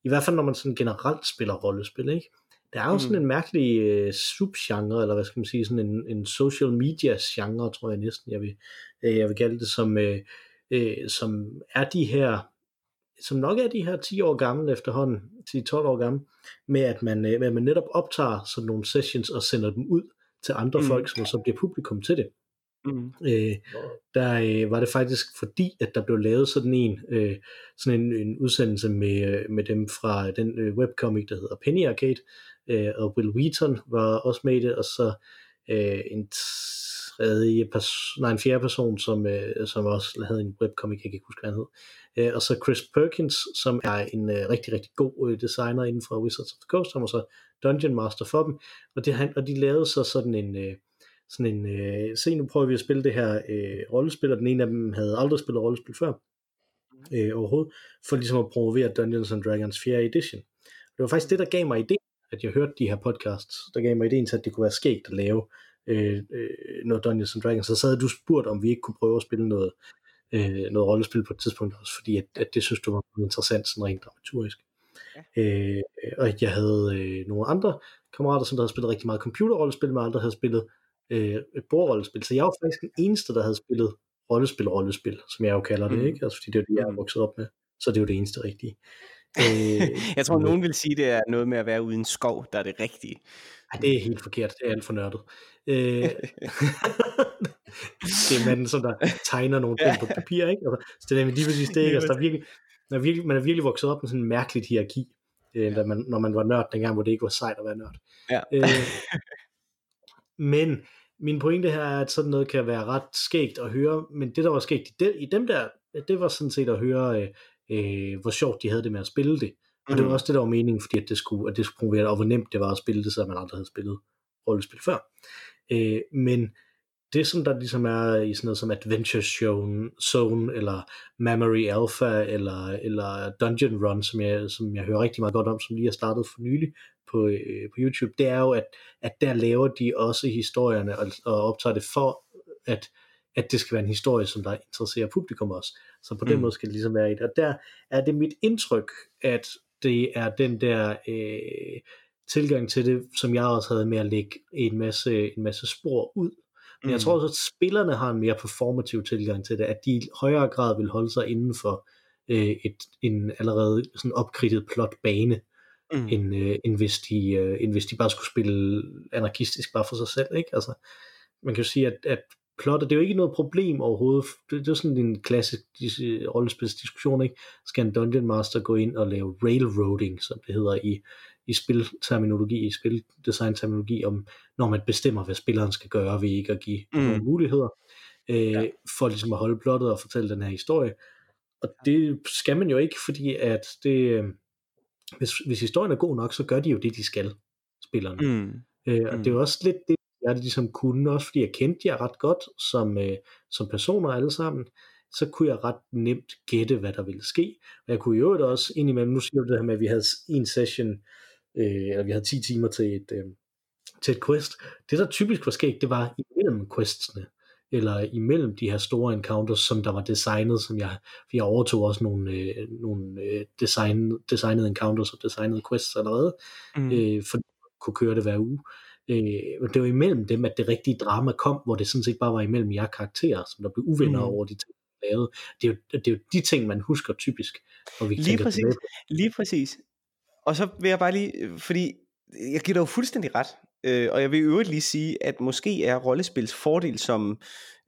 I hvert fald når man sådan generelt spiller rollespil, ikke? Der er jo sådan mm. en mærkelig øh, subgenre, eller hvad skal man sige, sådan en, en social media genre, tror jeg næsten, jeg vil, øh, jeg vil kalde det, som, øh, øh, som er de her som nok er de her 10 år gamle efterhånden, 10-12 år gamle, med at man, øh, med at man netop optager sådan nogle sessions og sender dem ud til andre mm. folk, som så bliver publikum til det. Mm. Øh, der øh, var det faktisk fordi, at der blev lavet sådan en, øh, sådan en, en udsendelse med, øh, med dem fra den øh, webcomic, der hedder Penny Arcade, øh, og Will Wheaton var også med i det, og så øh, en tredje person, nej, en fjerde person, som, øh, som også havde en webcomic, jeg kan ikke huske, hvad han hed. Øh, og så Chris Perkins, som er en øh, rigtig, rigtig god øh, designer inden for Wizards of the Coast, som var så Dungeon Master for dem, og, det, han, og de lavede så sådan en, øh, sådan en, øh, se nu prøver vi at spille det her øh, rollespil, og den ene af dem havde aldrig spillet rollespil før, øh, overhovedet, for ligesom at promovere Dungeons and Dragons 4. edition. Det var faktisk det, der gav mig idé, at jeg hørte de her podcasts, der gav mig idéen til, at det kunne være skægt at lave øh, øh, noget Dungeons and Dragons. Så sad du spurgt, om vi ikke kunne prøve at spille noget, øh, noget rollespil på et tidspunkt også, fordi at, at det synes du var interessant, sådan rent dramaturgisk. Ja. Øh, og jeg havde øh, nogle andre kammerater, som der havde spillet rigtig meget computerrollespil, men andre havde spillet øh, bordrollespil. Så jeg var faktisk den eneste, der havde spillet rollespil-rollespil, som jeg jo kalder det, mm. ikke? Altså fordi det er det, jeg er mm. vokset op med. Så det er jo det eneste rigtige. Øh, jeg tror, nogen vil sige, det er noget med at være uden skov, der er det rigtige. Ej, det er helt forkert. Det er alt for nørdet. Øh, det er manden, som der tegner nogle ting på papir, ikke? Altså, så det er lige præcis det, ikke? Altså, der er virkelig, der er virkelig, man er virkelig vokset op med sådan en mærkeligt hierarki, øh, da man, når man var nørd dengang, hvor det ikke var sejt at være nørd. Ja. Øh, men min pointe her er, at sådan noget kan være ret skægt at høre, men det der var skægt i, dem, i dem der, det var sådan set at høre, øh, øh, hvor sjovt de havde det med at spille det. Og mm. det var mhm. også det, der var meningen, fordi at det skulle, at det skulle promovere, og hvor nemt det var at spille det, så man aldrig havde spillet rollespil før. Øh, men det som der ligesom er i sådan noget som Adventure Zone, Zone eller Memory Alpha eller, eller Dungeon Run, som jeg, som jeg hører rigtig meget godt om, som lige har startet for nylig på, øh, på YouTube, det er jo, at, at der laver de også historierne og, og optager det for, at, at det skal være en historie, som der interesserer publikum også. Så på mm. den måde skal det ligesom være i det. Og der er det mit indtryk, at det er den der øh, tilgang til det, som jeg også havde med at lægge en masse, en masse spor ud. Men mm. jeg tror også, at spillerne har en mere performativ tilgang til det, at de i højere grad vil holde sig inden for øh, et, en allerede sådan opkridtet plot bane, mm. end, øh, end, hvis de, øh, end hvis de bare skulle spille anarkistisk bare for sig selv. Ikke? Altså, man kan jo sige, at, at plottet, det er jo ikke noget problem overhovedet. Det, det er sådan en klassisk rollespilsdiskussion, ikke? Skal en Dungeon Master gå ind og lave railroading, som det hedder i, i spilterminologi, i spildesign-terminologi, om når man bestemmer, hvad spilleren skal gøre ved ikke at give mm. nogle muligheder, øh, ja. for ligesom at holde plottet og fortælle den her historie. Og det skal man jo ikke, fordi at det, øh, hvis, hvis historien er god nok, så gør de jo det, de skal, spillerne. Mm. Øh, og mm. det er jo også lidt det, jeg ligesom kunne, også fordi jeg kendte jer ret godt som, øh, som personer alle sammen, så kunne jeg ret nemt gætte, hvad der ville ske. Og jeg kunne jo også indimellem, nu siger du det her med, at vi havde en session, øh, eller vi havde 10 timer til et, øh, til et quest. Det der typisk var sket, det var imellem questsene, eller imellem de her store encounters, som der var designet, som jeg, jeg overtog også nogle, øh, nogle øh, design, designede encounters og designede quests allerede, mm. øh, for at kunne køre det hver uge. Øh, det var imellem dem, at det rigtige drama kom, hvor det sådan set bare var imellem jer karakterer, som der blev uvenner mm. over de ting, der lavede. Det er, jo, det er jo de ting, man husker typisk. Når vi lige præcis, lige præcis. Og så vil jeg bare lige, fordi jeg giver dig jo fuldstændig ret, øh, og jeg vil i øvrigt lige sige, at måske er rollespils fordel som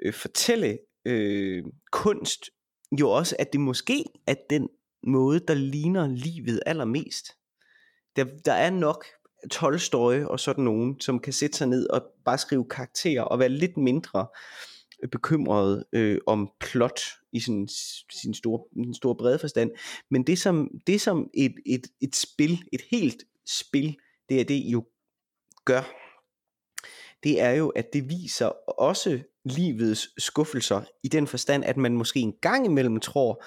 øh, fortælle øh, kunst jo også, at det måske er den måde, der ligner livet allermest. Der, der er nok Tolstoy og sådan nogen, som kan sætte sig ned og bare skrive karakterer og være lidt mindre øh, bekymret øh, om plot i sin, sin, store, sin store brede forstand. Men det som, det som et, et, et spil, et helt spil, det er det jo gør, det er jo, at det viser også livets skuffelser i den forstand, at man måske en gang imellem tror,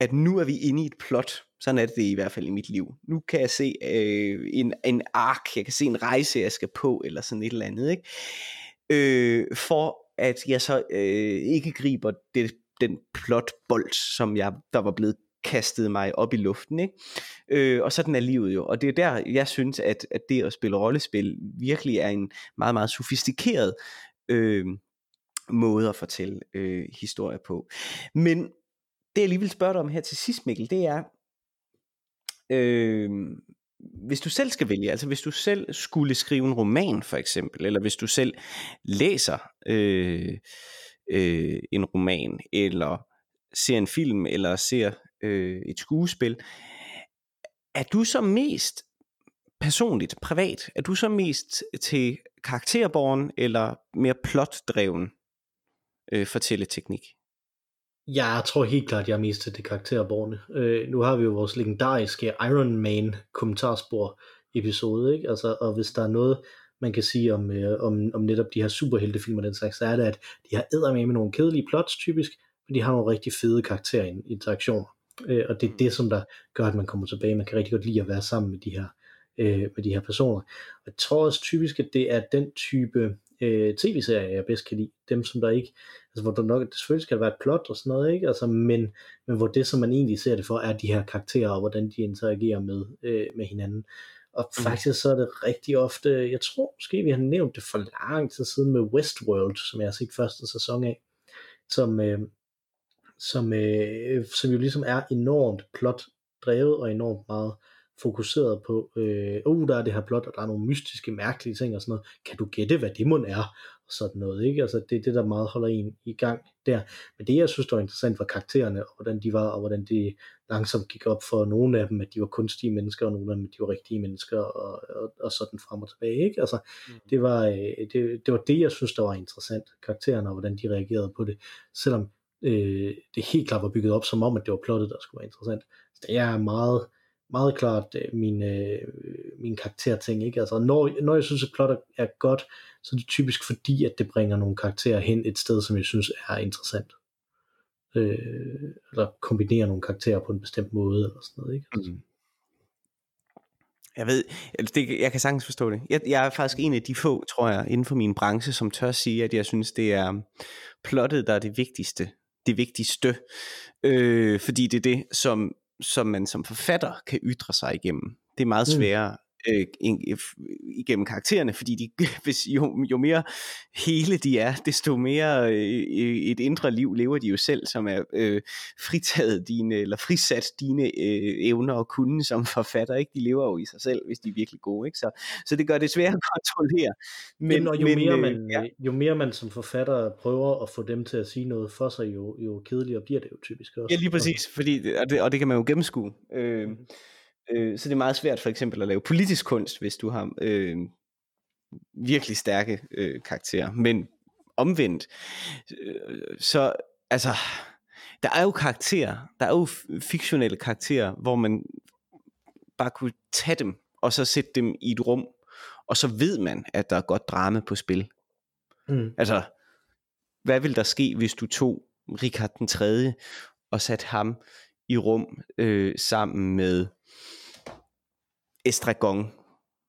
at nu er vi inde i et plot, sådan er det i hvert fald i mit liv. Nu kan jeg se øh, en, en ark, jeg kan se en rejse, jeg skal på, eller sådan et eller andet. Ikke? Øh, for at jeg så øh, ikke griber det, den plotbold, som jeg, der var blevet kastet mig op i luften. Ikke? Øh, og sådan er livet jo. Og det er der, jeg synes, at, at det at spille rollespil virkelig er en meget, meget sofistikeret øh, måde at fortælle øh, historier på. Men det jeg lige vil spørge dig om her til sidst, Mikkel, det er, øh, hvis du selv skal vælge, altså hvis du selv skulle skrive en roman for eksempel, eller hvis du selv læser øh, øh, en roman, eller ser en film, eller ser øh, et skuespil, er du så mest personligt, privat, er du så mest til karakterborgen, eller mere plotdreven øh, fortælleteknik? Jeg tror helt klart, jeg er mest til det karakterborgerne. Øh, nu har vi jo vores legendariske Iron Man kommentarspor episode, ikke? Altså, og hvis der er noget, man kan sige om, øh, om, om netop de her superheltefilm og den slags, så er det, at de har med med nogle kedelige plots typisk, men de har nogle rigtig fede karakterinteraktioner. Øh, og det er det, som der gør, at man kommer tilbage. Man kan rigtig godt lide at være sammen med de her, øh, med de her personer. Og jeg tror også typisk, at det er den type øh, tv-serier, jeg bedst kan lide. Dem, som der ikke, altså hvor der nok, selvfølgelig skal være et plot og sådan noget, ikke? Altså, men, men hvor det, som man egentlig ser det for, er de her karakterer, og hvordan de interagerer med, øh, med hinanden. Og mm. faktisk så er det rigtig ofte, jeg tror måske vi har nævnt det for lang tid siden med Westworld, som jeg har set første sæson af, som, øh, som, øh, som jo ligesom er enormt plot drevet og enormt meget fokuseret på, øh, uh, der er det her plot, og der er nogle mystiske, mærkelige ting og sådan noget. Kan du gætte, hvad det må er? Og sådan noget, ikke? Altså, det er det, der meget holder en i gang der. Men det, jeg synes, der var interessant, var karaktererne, og hvordan de var, og hvordan de langsomt gik op for nogle af dem, at de var kunstige mennesker, og nogle af dem, at de var rigtige mennesker, og, og, og sådan frem og tilbage, ikke? Altså, mm. det, var, øh, det, det var det, jeg synes, der var interessant, karaktererne, og hvordan de reagerede på det, selvom øh, det helt klart var bygget op som om, at det var plottet, der skulle være interessant. Så det er meget, meget klart øh, min, øh, min karakterting. Ikke? Altså, når, når jeg synes, at plot er godt, så er det typisk fordi, at det bringer nogle karakterer hen et sted, som jeg synes er interessant. Øh, eller kombinerer nogle karakterer på en bestemt måde, eller sådan noget. Ikke? Altså. Mm. Jeg ved, altså, det, jeg kan sagtens forstå det. Jeg, jeg er faktisk en af de få, tror jeg, inden for min branche, som tør sige, at jeg synes, det er plottet, der er det vigtigste. Det vigtigste. Øh, fordi det er det, som som man som forfatter kan ytre sig igennem. Det er meget mm. sværere øh, igennem karaktererne, fordi de, hvis jo, jo mere hele de er, desto mere øh, et indre liv lever de jo selv, som er øh, fritaget dine, eller frisat dine øh, evner og kunde som forfatter, ikke? De lever jo i sig selv, hvis de er virkelig gode, ikke? Så, så det gør det svært at kontrollere. Men, Jamen, og jo, men, mere øh, man, ja. jo mere man som forfatter prøver at få dem til at sige noget for sig, jo, jo kedeligere bliver det jo typisk også. Ja, lige præcis, fordi, og, det, og det kan man jo gennemskue. Øh, mm-hmm. Øh, så det er meget svært for eksempel at lave politisk kunst, hvis du har øh, virkelig stærke øh, karakterer. Men omvendt, øh, så altså, der er jo karakterer, der er jo fiktionelle karakterer, hvor man bare kunne tage dem, og så sætte dem i et rum, og så ved man, at der er godt drama på spil. Mm. Altså, hvad vil der ske, hvis du tog Richard den 3. og satte ham i rum øh, sammen med Estragon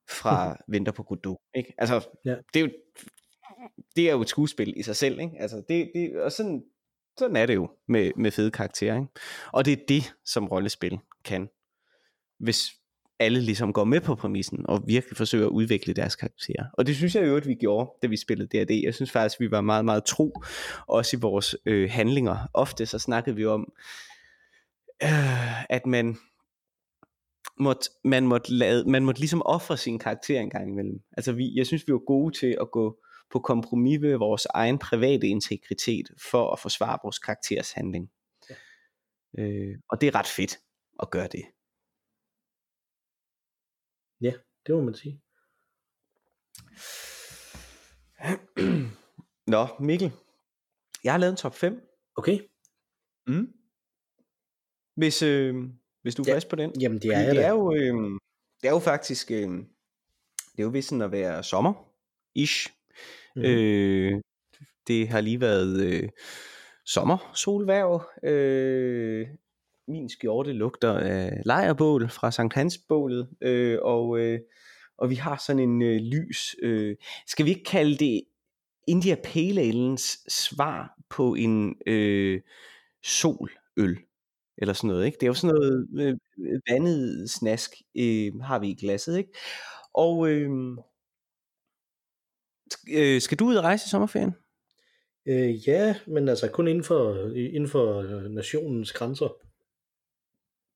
fra Venter på Godot. Ikke? Altså, ja. det, er jo, det er jo et skuespil i sig selv. Ikke? Altså, det, det, og sådan, sådan er det jo med, med fede karakterer. Ikke? Og det er det, som rollespil kan. Hvis alle ligesom går med på præmissen og virkelig forsøger at udvikle deres karakterer. Og det synes jeg jo, at vi gjorde, da vi spillede D&D. Jeg synes faktisk, vi var meget, meget tro, også i vores øh, handlinger. Ofte så snakkede vi om, øh, at man måtte, man, måtte lade, man måtte ligesom ofre sin karakter en gang imellem. Altså vi, jeg synes, vi var gode til at gå på kompromis med vores egen private integritet for at forsvare vores karakters handling. Ja. Øh, og det er ret fedt at gøre det. Ja, det må man sige. Nå, Mikkel. Jeg har lavet en top 5. Okay. Mm. Hvis, øh, hvis du er ja, frisk på den. Jamen det er jeg det er, jo, øh, det er jo faktisk, øh, det er jo vist sådan at være sommer-ish. Mm. Øh, det har lige været øh, sommer, solværv. Øh, min skjorte lugter af lejrbål fra Sankt Hans bålet, øh, og, øh, og vi har sådan en øh, lys, øh, skal vi ikke kalde det India Pale Ale's svar på en øh, soløl? Eller sådan noget. Ikke? Det er jo sådan noget øh, vandet snask, øh, har vi i glasset. Ikke? Og øh, øh, skal du ud og rejse i sommerferien? Øh, ja, men altså kun inden for, inden for øh, nationens grænser.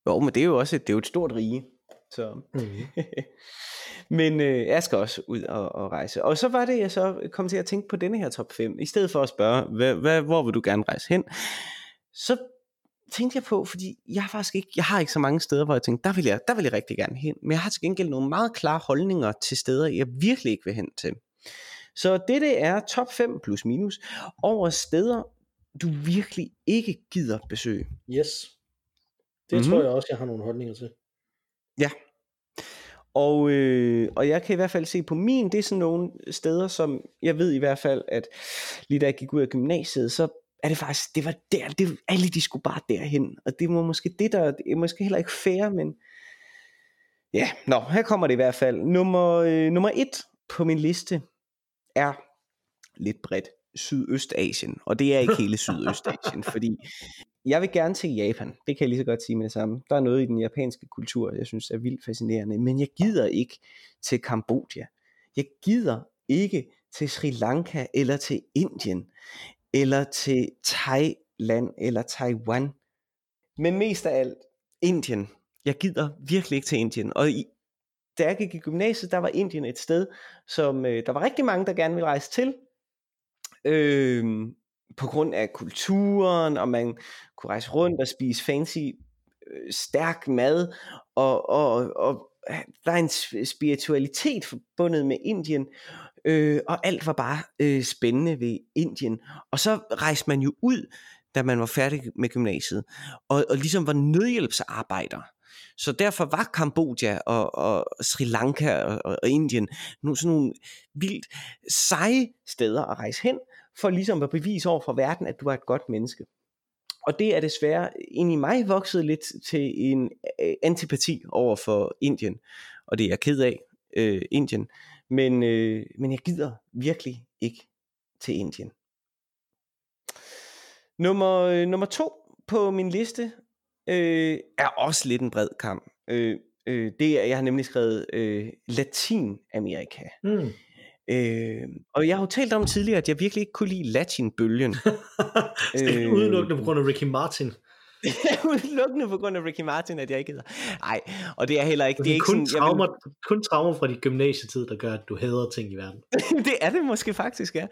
Jo, men det er jo også et, det er jo et stort rige. Så. Mm. Men øh, jeg skal også ud og, og rejse. Og så var det, jeg så kom til at tænke på denne her top 5. I stedet for at spørge, hvad, hvad, hvor vil du gerne rejse hen? Så tænkte jeg på, fordi jeg har faktisk ikke, jeg har ikke så mange steder, hvor jeg tænkte, der vil jeg, der vil jeg rigtig gerne hen. Men jeg har til gengæld nogle meget klare holdninger til steder, jeg virkelig ikke vil hen til. Så dette er top 5 plus minus over steder, du virkelig ikke gider besøge. Yes. Det Mhm. mm-hmm. tror jeg også, jeg har nogle holdninger til. Ja. Og, øh, og jeg kan i hvert fald se på min, det er sådan nogle steder, som jeg ved i hvert fald, at lige da jeg gik ud af gymnasiet, så er det faktisk, det var der, det, alle de skulle bare derhen, og det var måske det, der det er måske heller ikke fair, men ja, nå, her kommer det i hvert fald. Nummer, øh, nummer et på min liste er lidt bredt Sydøstasien, og det er ikke hele Sydøstasien, fordi jeg vil gerne til Japan, det kan jeg lige så godt sige med det samme. Der er noget i den japanske kultur, jeg synes er vildt fascinerende, men jeg gider ikke til Kambodja. Jeg gider ikke til Sri Lanka eller til Indien eller til Thailand eller Taiwan. Men mest af alt Indien. Jeg gider virkelig ikke til Indien. Og i, da jeg gik i gymnasiet, der var Indien et sted, som øh, der var rigtig mange, der gerne ville rejse til. Øh, på grund af kulturen, og man kunne rejse rundt og spise fancy, øh, stærk mad, og, og, og øh, der er en spiritualitet forbundet med Indien, øh, og alt var bare øh, spændende ved Indien. Og så rejste man jo ud, da man var færdig med gymnasiet, og, og ligesom var nødhjælpsarbejder. Så derfor var Kambodja og, og Sri Lanka og, og, og Indien nogle sådan nogle vildt seje steder at rejse hen, for ligesom at bevise over for verden, at du er et godt menneske. Og det er desværre ind i mig vokset lidt til en øh, antipati over for Indien. Og det er jeg ked af, øh, Indien. Men, øh, men jeg gider virkelig ikke til Indien. Nummer, øh, nummer to på min liste øh, er også lidt en bred kamp. Øh, øh, det er, jeg har nemlig skrevet øh, Latinamerika. Mm. Øh, og jeg har jo talt om tidligere, at jeg virkelig ikke kunne lide latinbølgen. det Øh, udelukkende på grund af Ricky Martin. Udelukkende på grund af Ricky Martin, at jeg ikke gider. Nej, og det er heller ikke, det er ikke kun, sådan, traumer, kun traumer fra din gymnasietid, der gør, at du hader ting i verden. vil, det er det måske faktisk, ja.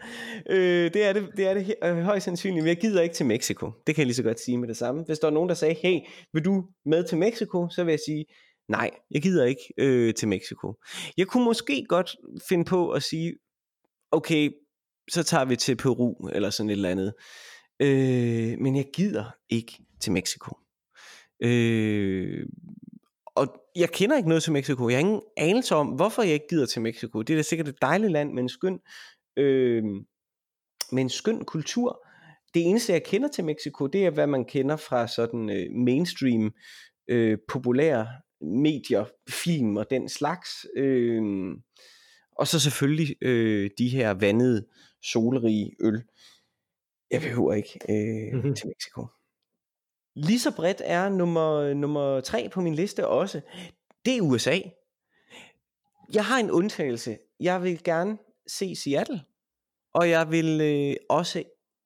Øh, det er det, det, er det øh, højst sandsynligt, men jeg gider ikke til Mexico. Det kan jeg lige så godt sige med det samme. Hvis der er nogen, der sagde, hey, vil du med til Mexico? Så vil jeg sige, nej, jeg gider ikke øh, til Mexico. Jeg kunne måske godt finde på at sige, okay, så tager vi til Peru, eller sådan et eller andet. Øh, men jeg gider ikke til Mexico. Øh, og jeg kender ikke noget til Mexico. Jeg har ingen anelse om, hvorfor jeg ikke gider til Mexico. Det er da sikkert et dejligt land med en skøn, øh, med en skøn kultur. Det eneste, jeg kender til Mexico, det er, hvad man kender fra sådan øh, mainstream, øh, populære medier, film og den slags. Øh, og så selvfølgelig øh, de her vandede, solrige øl. Jeg behøver ikke øh, Mhm. til Mexico. Lige så bredt er nummer, nummer tre på min liste også. Det er USA. Jeg har en undtagelse. Jeg vil gerne se Seattle. Og jeg vil øh, også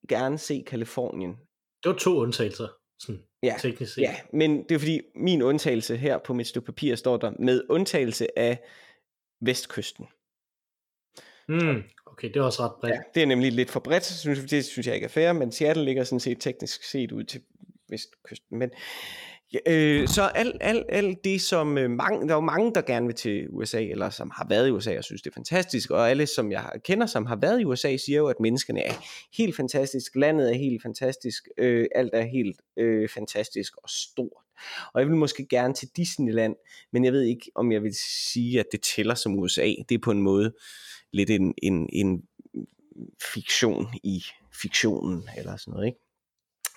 gerne se Kalifornien. Det var to undtagelser, sådan Ja, teknisk set. ja, men det er fordi min undtagelse her på mit stykke papir står der med undtagelse af vestkysten. Mm, okay, det er også ret bredt. Ja, det er nemlig lidt for bredt, synes, det synes jeg ikke er fair, men Seattle ligger sådan set teknisk set ud til vestkysten. Men, øh, så alt alt alt det, som øh, mange, der er jo mange, der gerne vil til USA, eller som har været i USA og synes, det er fantastisk, og alle, som jeg kender, som har været i USA, siger jo, at menneskene er helt fantastisk, landet er helt fantastisk, øh, alt er helt øh, fantastisk og stort. Og jeg vil måske gerne til Disneyland, men jeg ved ikke, om jeg vil sige, at det tæller som USA. Det er på en måde lidt en, en, en fiktion i fiktionen, eller sådan noget, ikke?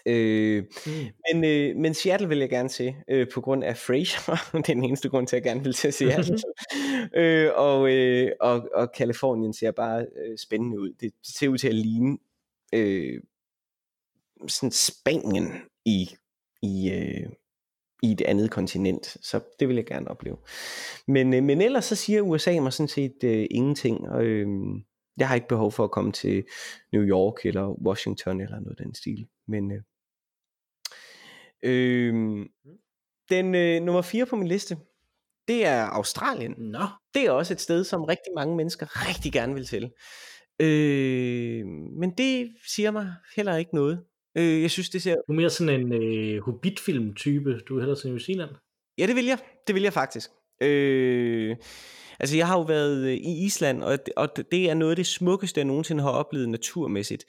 Øh, Mm. men, øh, men Seattle vil jeg gerne se, øh, på grund af Frasier. det er den eneste grund til, at jeg gerne vil til Seattle. øh, og, øh, og, og Kalifornien ser bare øh, spændende ud. Det ser ud til at ligne øh, sådan Spanien i, i, øh, i et andet kontinent. Så det vil jeg gerne opleve. Men, øh, men ellers så siger USA mig sådan set øh, ingenting. Og, øh, jeg har ikke behov for at komme til New York eller Washington eller noget af den stil. Men øh, øh, den øh, nummer 4 på min liste, det er Australien. Nå, Det er også et sted, som rigtig mange mennesker rigtig gerne vil til. Øh, men det siger mig heller ikke noget. Øh, jeg synes, det ser... du er mere sådan en øh, Hobbit-film-type. Du er hellere til New Zealand. Ja, det vil jeg. Det vil jeg faktisk. Øh, altså, jeg har jo været øh, i Island, og, og det er noget af det smukkeste, jeg nogensinde har oplevet naturmæssigt.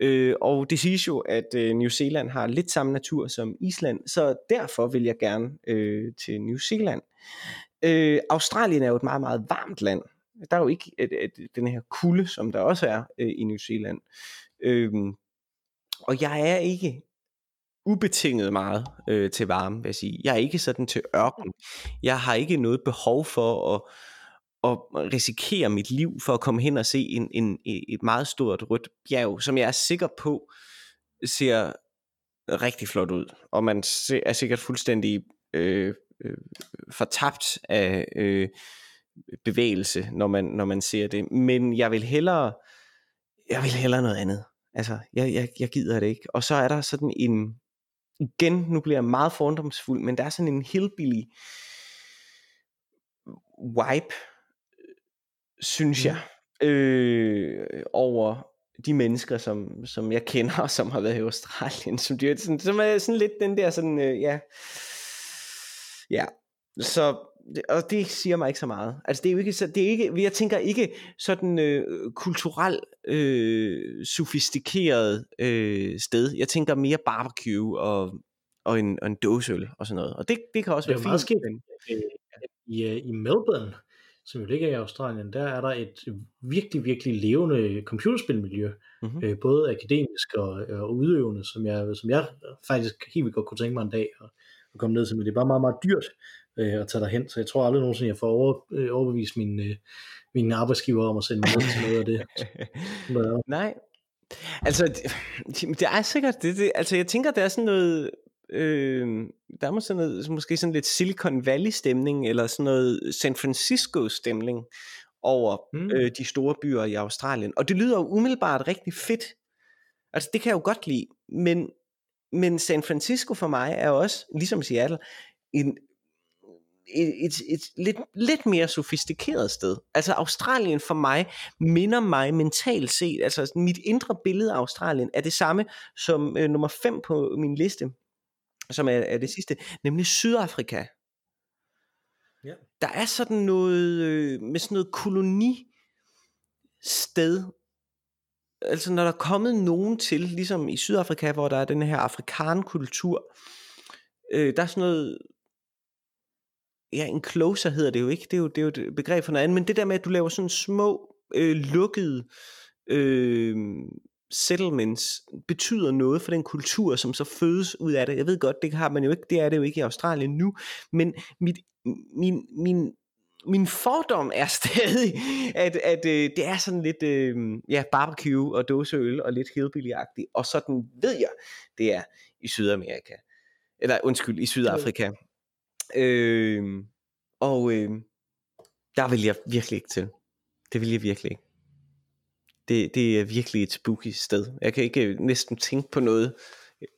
Øh, og det siges jo, at øh, New Zealand har lidt samme natur som Island, så derfor vil jeg gerne øh, til New Zealand. Øh, Australien er jo et meget, meget varmt land. Der er jo ikke et, et, den her kulde, som der også er øh, i New Zealand. Øh, og jeg er ikke ubetinget meget øh, til varme, vil jeg sige. Jeg er ikke sådan til ørken. Jeg har ikke noget behov for at, at risikere mit liv for at komme hen og se en, en, et meget stort rødt bjerg, som jeg er sikker på ser rigtig flot ud. Og man er sikkert fuldstændig øh, øh, fortabt af øh, bevægelse, når man, når man ser det. Men jeg vil hellere, jeg vil hellere noget andet. Altså, jeg, jeg, jeg gider det ikke. Og så er der sådan en, igen, nu bliver jeg meget fordomsfuld, men der er sådan en hillbilly vibe, synes jeg, øh, over de mennesker, som, som jeg kender, og som har været i Australien, som, de, sådan, som er sådan lidt den der sådan, øh, ja, ja, så, og det siger mig ikke så meget. Altså det er jo ikke, så, det er ikke, jeg tænker ikke sådan øh, kulturelt øh, sofistikeret øh, sted. Jeg tænker mere barbecue og, og en, og en dåseøl og sådan noget. Og det, det kan også Det er være meget fint. skægt. men- Øh, I, øh, I Melbourne, som jo ligger i Australien, der er der et virkelig, virkelig levende computerspilmiljø. Mhm. Øh, både akademisk og, og udøvende, som jeg, som jeg faktisk helt vildt godt kunne tænke mig en dag at, at komme ned til. Men det er bare meget, meget dyrt øh, at tage derhen, så jeg tror aldrig nogensinde, jeg får over, øh, overbevist min, øh, min arbejdsgiver om at sende mig til noget af det. Nej. Altså, det, det er sikkert, det, det, altså jeg tænker, der er sådan noget, øh, der er måske sådan, noget, måske sådan lidt Silicon Valley stemning, eller sådan noget San Francisco stemning over Mm. øh, de store byer i Australien. Og det lyder jo umiddelbart rigtig fedt. Altså det kan jeg jo godt lide, men, men San Francisco for mig er også, ligesom Seattle, en, et, et, et lidt, lidt mere sofistikeret sted. Altså Australien for mig minder mig mentalt set, altså mit indre billede af Australien er det samme som øh, nummer 5 på min liste, som er, er det sidste, nemlig Sydafrika. Ja. Der er sådan noget øh, med sådan noget koloni sted. Altså når der er kommet nogen til, ligesom i Sydafrika, hvor der er den her afrikankultur, øh, der er sådan noget ja, en closer hedder det jo ikke, det er jo, det er jo et begreb for noget andet, men det der med, at du laver sådan små, øh, lukkede øh, settlements, betyder noget for den kultur, som så fødes ud af det. Jeg ved godt, det har man jo ikke, det er det jo ikke i Australien nu, men mit, min, min, min fordom er stadig, at, at øh, det er sådan lidt øh, ja, barbecue og dåseøl og lidt hillbilly-agtigt, og sådan ved jeg, det er i Sydamerika. Eller undskyld, i Sydafrika. Øh, og øh, der vil jeg virkelig ikke til. Det vil jeg virkelig ikke. Det, det er virkelig et spooky sted. Jeg kan ikke øh, næsten tænke på noget,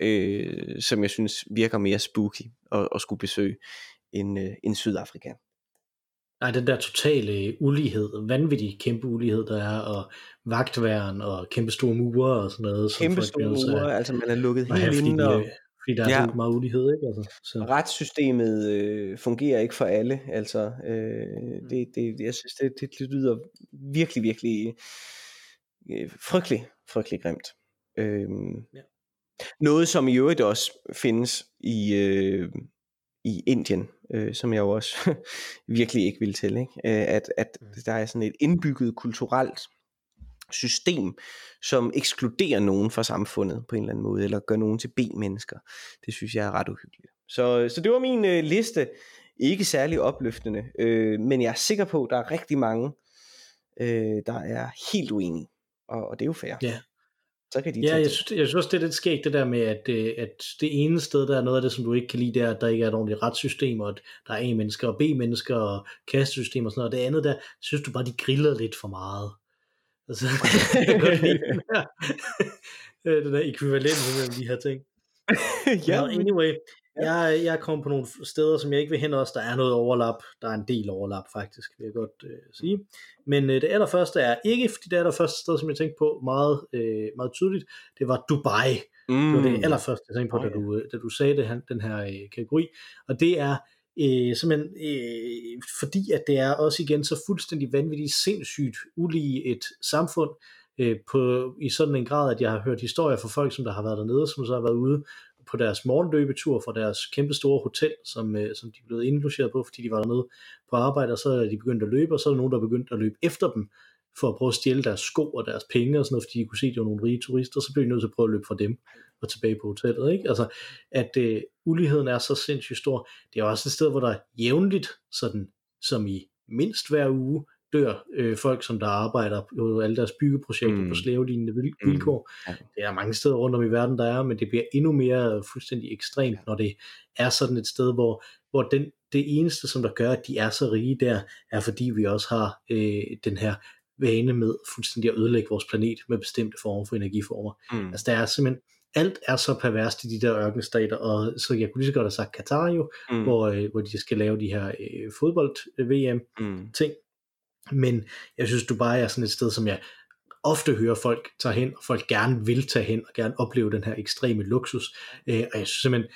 øh, som jeg synes virker mere spooky at, at skulle besøge end, øh, end Sydafrika. Nej, den der totale ulighed, vanvittig kæmpe ulighed, der er, og vagtværen, og kæmpe store mure og sådan noget. som Kæmpe store mure, altså man er lukket helt inde, de, og fordi der er Ja. meget ulighed, ikke? Altså, så. retssystemet øh, fungerer ikke for alle. Altså, Mm. øh, det, det, jeg synes, det, det, det lyder virkelig, virkelig øh, frygtelig, frygtelig grimt. Øhm, Ja. Noget, som i øvrigt også findes i, øh, i Indien, øh, som jeg jo også virkelig ikke vil til. Ikke? Øh, at, at Mm. der er sådan et indbygget kulturelt system, som ekskluderer nogen fra samfundet på en eller anden måde, eller gør nogen til B-mennesker. Det synes jeg er ret uhyggeligt. Så, så det var min øh, liste. Ikke særlig opløftende, øh, men jeg er sikker på, at der er rigtig mange, øh, der er helt uenige. Og, og det er jo fair. Ja. Så kan de Ja, jeg synes, jeg synes også, det er lidt skægt, det der med, at, øh, at det ene sted, der er noget af det, som du ikke kan lide, det er, at der ikke er et ordentligt retssystem, og at der er A-mennesker og B-mennesker og kastesystem og sådan noget. Og det andet der, synes du bare, de griller lidt for meget. Altså, jeg kan godt lide den der, øh, den der ekvivalens mellem de her ting. ja, anyway, Ja. Jeg, jeg kommer på nogle steder, som jeg ikke vil hen også. Der er noget overlap. Der er en del overlap faktisk, vil jeg godt øh, sige. Men øh, det allerførste er ikke, fordi det allerførste sted, som jeg tænkte på meget, øh, meget tydeligt, det var Dubai. Mm. Det var det allerførste, jeg tænkte på, oh, da, du, da du sagde det, den her øh, kategori. Og det er øh, simpelthen øh, fordi, at det er også igen så fuldstændig vanvittigt sindssygt ulige et samfund, øh, på, i sådan en grad, at jeg har hørt historier fra folk, som der har været dernede, som så har været ude på deres morgenløbetur fra deres kæmpe store hotel, som, øh, som de blev indlogeret på, fordi de var dernede på arbejde, og så er de begyndt at løbe, og så er der nogen, der er begyndt at løbe efter dem, for at prøve at stjæle deres sko og deres penge og sådan noget, fordi de kunne se, at de var nogle rige turister, så blev de nødt til at prøve at løbe fra dem og tilbage på hotellet. Ikke? Altså, at øh, uligheden er så sindssygt stor. Det er også et sted, hvor der jævnligt, sådan som i mindst hver uge, dør øh, folk, som der arbejder på alle deres byggeprojekter mm. på slavelignende mm. vilkår. Mm. Det er mange steder rundt om i verden, der er, men det bliver endnu mere fuldstændig ekstremt, når det er sådan et sted, hvor, hvor den, det eneste, som der gør, at de er så rige der, er fordi vi også har øh, den her vane med fuldstændig at ødelægge vores planet med bestemte former for energiformer. Mm. Altså der er simpelthen alt er så perverst i de der ørkenstater, og så jeg kunne lige så godt have sagt Katar jo, mm. hvor, øh, hvor de skal lave de her øh, fodbold-VM-ting, mm. Men jeg synes, Dubai er sådan et sted, som jeg ofte hører folk tage hen, og folk gerne vil tage hen, og gerne opleve den her ekstreme luksus. Øh, og jeg synes simpelthen,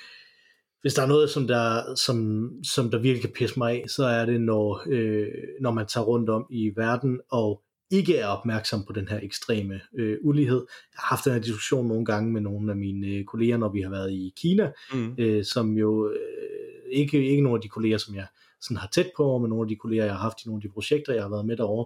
hvis der er noget, som der, som, som der virkelig kan pisse mig af, så er det, når, øh, når man tager rundt om i verden, og ikke er opmærksom på den her ekstreme øh, ulighed. Jeg har haft den her diskussion nogle gange med nogle af mine øh, kolleger, når vi har været i Kina, mm. øh, som jo øh, ikke, ikke nogle af de kolleger, som jeg sådan har tæt på, med nogle af de kolleger, jeg har haft i nogle af de projekter, jeg har været med derovre,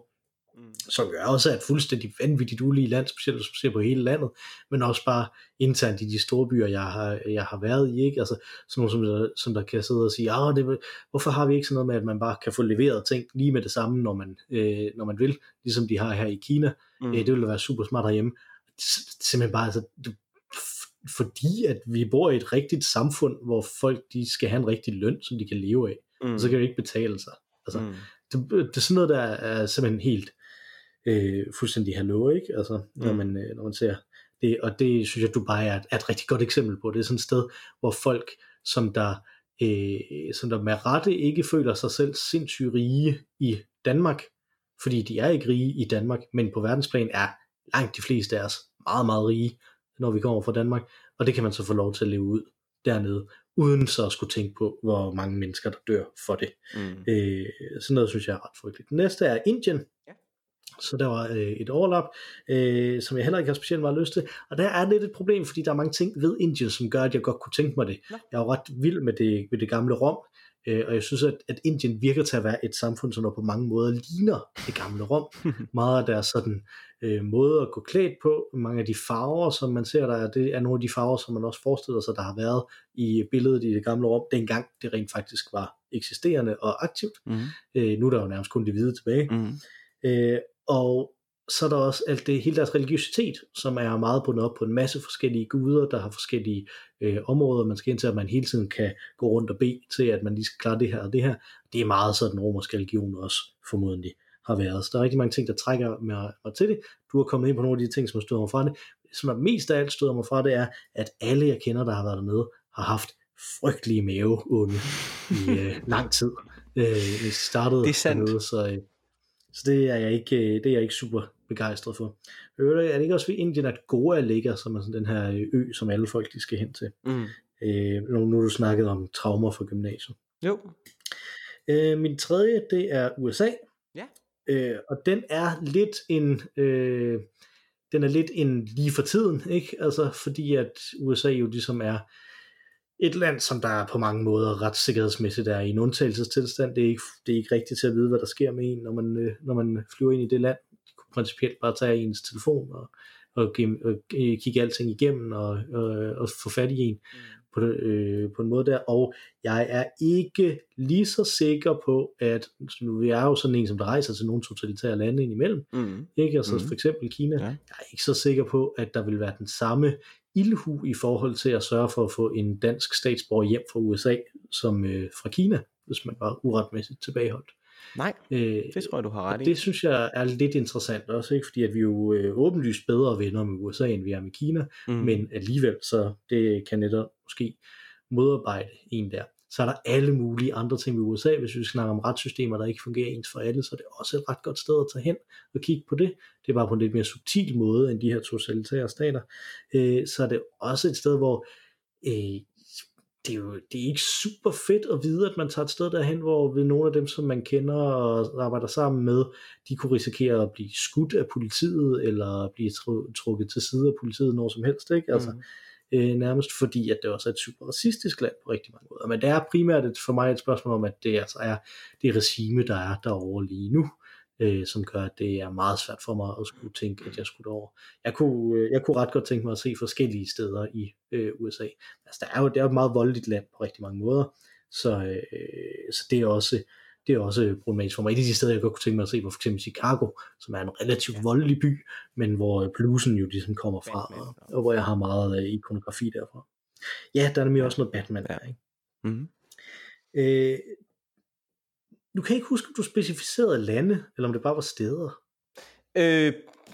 mm. som gør også er et fuldstændig vanvittigt ulige land, specielt hvis man ser på hele landet, men også bare internt i de store byer, jeg har, jeg har været i, ikke? Altså sådan nogle, som, der, som der kan sidde og sige, ah, det, hvorfor har vi ikke sådan noget med, at man bare kan få leveret ting lige med det samme, når man, øh, når man vil, ligesom de har her i Kina, mm. øh, det ville være super smart herhjemme, simpelthen bare, altså, det, fordi at vi bor i et rigtigt samfund, hvor folk de skal have en rigtig løn, som de kan leve af mm. og så kan det ikke betale sig. Altså, mm. det, det er sådan noget, der er simpelthen helt øh, fuldstændig hallo, ikke? Altså, når, mm. man, øh, når man ser det, og det synes jeg, Dubai er et, er et rigtig godt eksempel på. Det er sådan et sted, hvor folk, som der, øh, som der med rette ikke føler sig selv sindssygt rige i Danmark, fordi de er ikke rige i Danmark, men på verdensplan er langt de fleste af os meget, meget rige, når vi kommer fra Danmark, og det kan man så få lov til at leve ud dernede uden så at skulle tænke på, hvor mange mennesker, der dør for det. Mm. Øh, sådan noget synes jeg er ret frygteligt. Den næste er Indien. Ja. Så der var øh, et overlap, øh, som jeg heller ikke har specielt meget lyst til. Og der er lidt et problem, fordi der er mange ting ved Indien, som gør, at jeg godt kunne tænke mig det. Ja. Jeg er jo ret vild med det, med det gamle Rom, øh, og jeg synes, at, at Indien virker til at være et samfund, som der på mange måder ligner det gamle Rom. meget af deres sådan øh, måde at gå klædt på, mange af de farver, som man ser der, det er nogle af de farver, som man også forestiller sig, der har været i billedet i det gamle Rom, dengang det rent faktisk var eksisterende og aktivt. Mm. Øh, nu er der jo nærmest kun de hvide tilbage. Mm. Øh, og så er der også alt det, hele deres religiøsitet, som er meget bundet op på en masse forskellige guder, der har forskellige øh, områder, man skal ind til, at man hele tiden kan gå rundt og bede til, at man lige skal klare det her og det her. Det er meget sådan romersk religion også, formodentlig har været. Så der er rigtig mange ting, der trækker mig, mig til det. Du har kommet ind på nogle af de ting, som har stået mig fra det. Som er mest af alt stået mig fra det, er, at alle jeg kender, der har været dernede, har haft frygtelige maveonde i øh, lang tid. Øh, startede det er sandt. Dernede, så, øh, så det er jeg ikke, øh, det er jeg ikke super begejstret for. Er det ikke også ved Indien, at Goa ligger, som er sådan den her ø, som alle folk de skal hen til? Mm. Øh, nu, nu du snakket om traumer for gymnasiet. Jo. Øh, min tredje, det er USA. Øh, og den er lidt en øh, den er lidt en lige for tiden, ikke? Altså fordi at USA jo ligesom er et land, som der på mange måder retssikkerhedsmæssigt er i en undtagelsestilstand. Det er ikke, det er ikke rigtigt til at vide, hvad der sker med en, når man, øh, når man flyver ind i det land. Principielt bare tage ens telefon og, og, og kigge alting igennem og, og, og få fat i en. Mm på, øh, på en måde der, og jeg er ikke lige så sikker på, at nu vi er jo sådan en, som der rejser til nogle totalitære lande indimellem, mm. ikke? altså mm. for eksempel Kina, ja. jeg er ikke så sikker på, at der vil være den samme ildhu i forhold til at sørge for at få en dansk statsborger hjem fra USA, som øh, fra Kina, hvis man var uretmæssigt tilbageholdt. Nej, øh, det tror jeg, du har ret i. Det synes jeg er lidt interessant også, ikke? fordi at vi jo øh, åbenlyst bedre venner med USA, end vi er med Kina, mm. men alligevel, så det kan netop måske modarbejde en der. Så er der alle mulige andre ting i USA. Hvis vi snakker om retssystemer, der ikke fungerer ens for alle, så er det også et ret godt sted at tage hen og kigge på det. Det er bare på en lidt mere subtil måde end de her totalitære stater. Øh, så er det også et sted, hvor øh, det er jo det er ikke super fedt at vide, at man tager et sted derhen, hvor ved nogle af dem, som man kender og arbejder sammen med, de kunne risikere at blive skudt af politiet, eller blive trukket til side af politiet når som helst. Ikke? Altså, mm øh, nærmest fordi, at det også er et super racistisk land på rigtig mange måder. Men det er primært et, for mig et spørgsmål om, at det altså er det regime, der er derovre lige nu, øh, som gør, at det er meget svært for mig at skulle tænke, at jeg skulle derover. Jeg kunne, øh, jeg kunne ret godt tænke mig at se forskellige steder i øh, USA. Altså, der er jo, det er jo et meget voldeligt land på rigtig mange måder, så, øh, så det er også det er også problematisk for mig. Et af de steder, jeg godt kunne tænke mig at se, var for eksempel Chicago, som er en relativt ja. voldelig by, men hvor bluesen jo ligesom kommer fra, Batman, og, og hvor jeg har meget uh, ikonografi derfra. Ja, der er nemlig ja. også noget Batman der, ikke? Mm-hmm. Øh, du kan ikke huske, om du specificerede lande, eller om det bare var steder? Øh,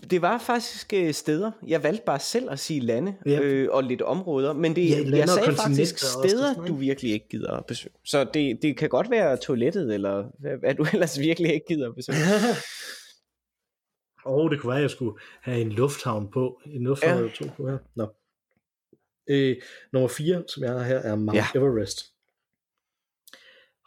det var faktisk øh, steder. Jeg valgte bare selv at sige lande ja. øh, og lidt områder, men det, ja, jeg sagde faktisk steder, også, du virkelig ikke gider at besøge. Så det, det kan godt være toilettet, eller hvad, hvad du ellers virkelig ikke gider at besøge. Og oh, det kunne være, at jeg skulle have en lufthavn på. En lufthavn ja. to på her. Nå. Øh, nummer 4, som jeg har her, er Mount ja. Everest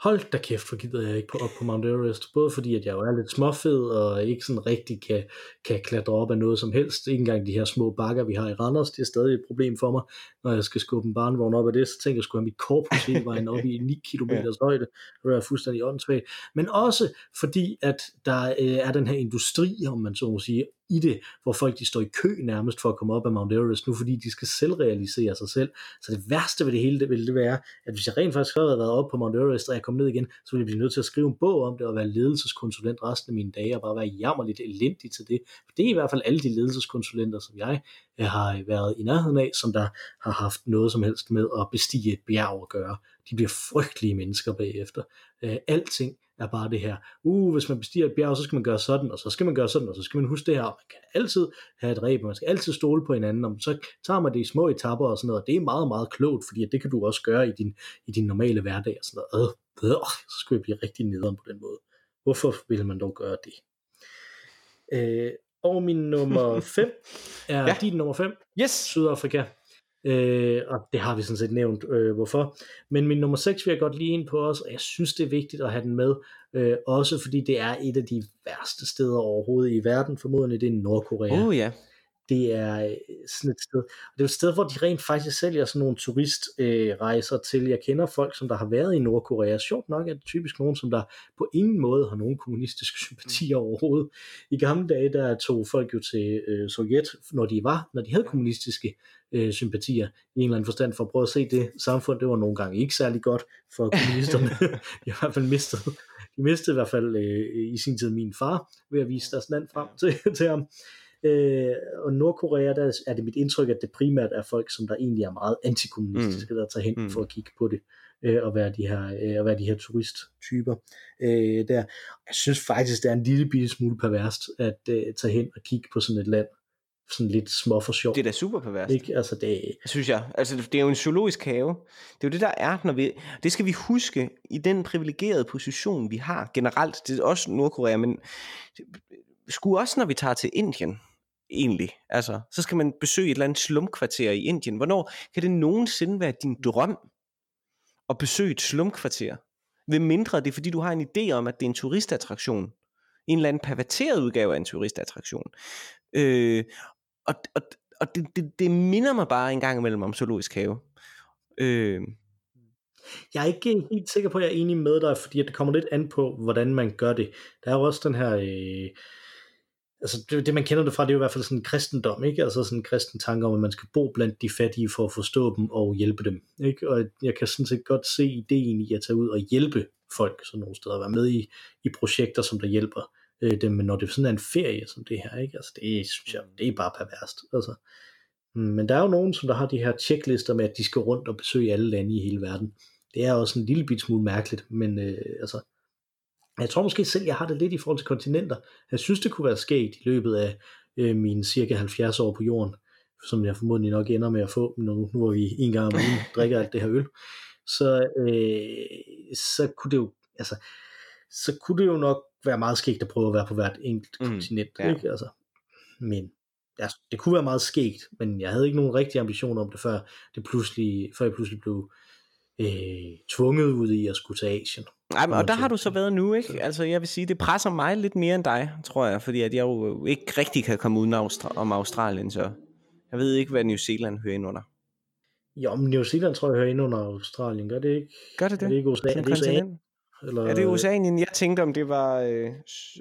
hold da kæft, for gider jeg ikke på, op på Mount Everest. Både fordi, at jeg jo er lidt småfed, og ikke sådan rigtig kan, kan klatre op af noget som helst. Ikke engang de her små bakker, vi har i Randers, det er stadig et problem for mig. Når jeg skal skubbe en barnvogn op af det, så tænker jeg, skulle have mit korpus hele vejen op i 9 km højde. Det er fuldstændig åndssvagt. Men også fordi, at der øh, er den her industri, om man så må sige, i det, hvor folk de står i kø nærmest for at komme op af Mount Everest nu, fordi de skal selvrealisere sig selv. Så det værste ved det hele, det ville det være, at hvis jeg rent faktisk havde været op på Mount Everest, og jeg kom ned igen, så ville jeg blive nødt til at skrive en bog om det, og være ledelseskonsulent resten af mine dage, og bare være jammerligt elendig til det. For det er i hvert fald alle de ledelseskonsulenter, som jeg har været i nærheden af, som der har haft noget som helst med at bestige et bjerg at gøre. De bliver frygtelige mennesker bagefter. Øh, alting er bare det her, uh, hvis man bestiger et bjerg, så skal man gøre sådan, og så skal man gøre sådan, og så skal man huske det her, man kan altid have et ræb, man skal altid stole på hinanden, og så tager man det i små etapper og sådan noget, og det er meget, meget klogt, fordi det kan du også gøre i din, i din normale hverdag, og sådan noget, øh, øh, så skulle jeg blive rigtig nederen på den måde. Hvorfor vil man dog gøre det? Øh, og min nummer 5 er ja. din nummer 5. Yes. Sydafrika. Øh, og det har vi sådan set nævnt, øh, hvorfor. Men min nummer 6 vil jeg godt lige ind på os, og jeg synes, det er vigtigt at have den med, øh, også fordi det er et af de værste steder overhovedet i verden, formodentlig det er Nordkorea. Oh ja. Det er øh, sådan et sted, det er et sted, hvor de rent faktisk sælger sådan nogle turistrejser øh, til. Jeg kender folk, som der har været i Nordkorea. Sjovt nok er det typisk nogen, som der på ingen måde har nogen kommunistiske sympatier mm. overhovedet. I gamle dage, der tog folk jo til øh, Sovjet, når de var, når de havde kommunistiske øh, sympatier i en eller anden forstand, for at prøve at se det samfund, det var nogle gange ikke særlig godt for kommunisterne. de har i hvert fald mistet, de mistede i hvert fald øh, i sin tid min far, ved at vise deres land frem til, til ham. Øh, og Nordkorea, der er det mit indtryk, at det primært er folk, som der egentlig er meget antikommunistiske, mm. der tager hen mm. for at kigge på det øh, og være de her, øh, være de her turisttyper øh, der. Jeg synes faktisk, det er en lille bitte smule perverst at øh, tage hen og kigge på sådan et land, sådan lidt små for sjov. Det er da super perverst. Ikke? Altså det... Synes jeg. Altså det er jo en zoologisk have. Det er jo det, der er, når vi... Det skal vi huske i den privilegerede position, vi har generelt. Det er også Nordkorea, men skulle også, når vi tager til Indien, egentlig. Altså, så skal man besøge et eller andet slumkvarter i Indien. Hvornår kan det nogensinde være din drøm at besøge et slumkvarter? Ved mindre det er, fordi du har en idé om, at det er en turistattraktion. En eller anden perverteret udgave af en turistattraktion. Øh, og og, og det, det, det minder mig bare en gang imellem om zoologisk have. Øh, jeg er ikke helt sikker på, at jeg er enig med dig, fordi det kommer lidt an på, hvordan man gør det. Der er jo også den her... Øh, altså det, det, man kender det fra, det er jo i hvert fald sådan en kristendom, ikke? Altså sådan en kristen tanke om, at man skal bo blandt de fattige for at forstå dem og hjælpe dem, ikke? Og jeg kan sådan set godt se ideen i at tage ud og hjælpe folk sådan nogle steder, være med i, i projekter, som der hjælper øh, dem, men når det sådan er en ferie som det her, ikke? Altså det synes jeg, det er bare perverst, altså. Mm, men der er jo nogen, som der har de her checklister med, at de skal rundt og besøge alle lande i hele verden. Det er også en lille bit smule mærkeligt, men øh, altså, jeg tror måske selv, jeg har det lidt i forhold til kontinenter. Jeg synes, det kunne være sket i løbet af øh, mine cirka 70 år på jorden. som jeg formodentlig nok ender med at få nu, nu hvor vi en gang om ugen drikker alt det her øl, så, øh, så kunne det jo, altså, så kunne det jo nok være meget skægt at prøve at være på hvert enkelt Mm, kontinent, ja. ikke? Altså, men ja, det kunne være meget skægt, men jeg havde ikke nogen rigtig ambition om det, før, det pludselig, før jeg pludselig blev øh, tvunget ud i at skulle til Asien. Ej, men, og der har du så været nu, ikke? Altså, jeg vil sige, det presser mig lidt mere end dig, tror jeg, fordi at jeg jo ikke rigtig kan komme uden Austra- om Australien, så jeg ved ikke, hvad New Zealand hører ind under. Jo, men New Zealand tror jeg hører ind under Australien, gør det ikke? Gør det Er det? det ikke USA? Er det USA? Eller, Er det Oceanien? Jeg tænkte, om det var øh,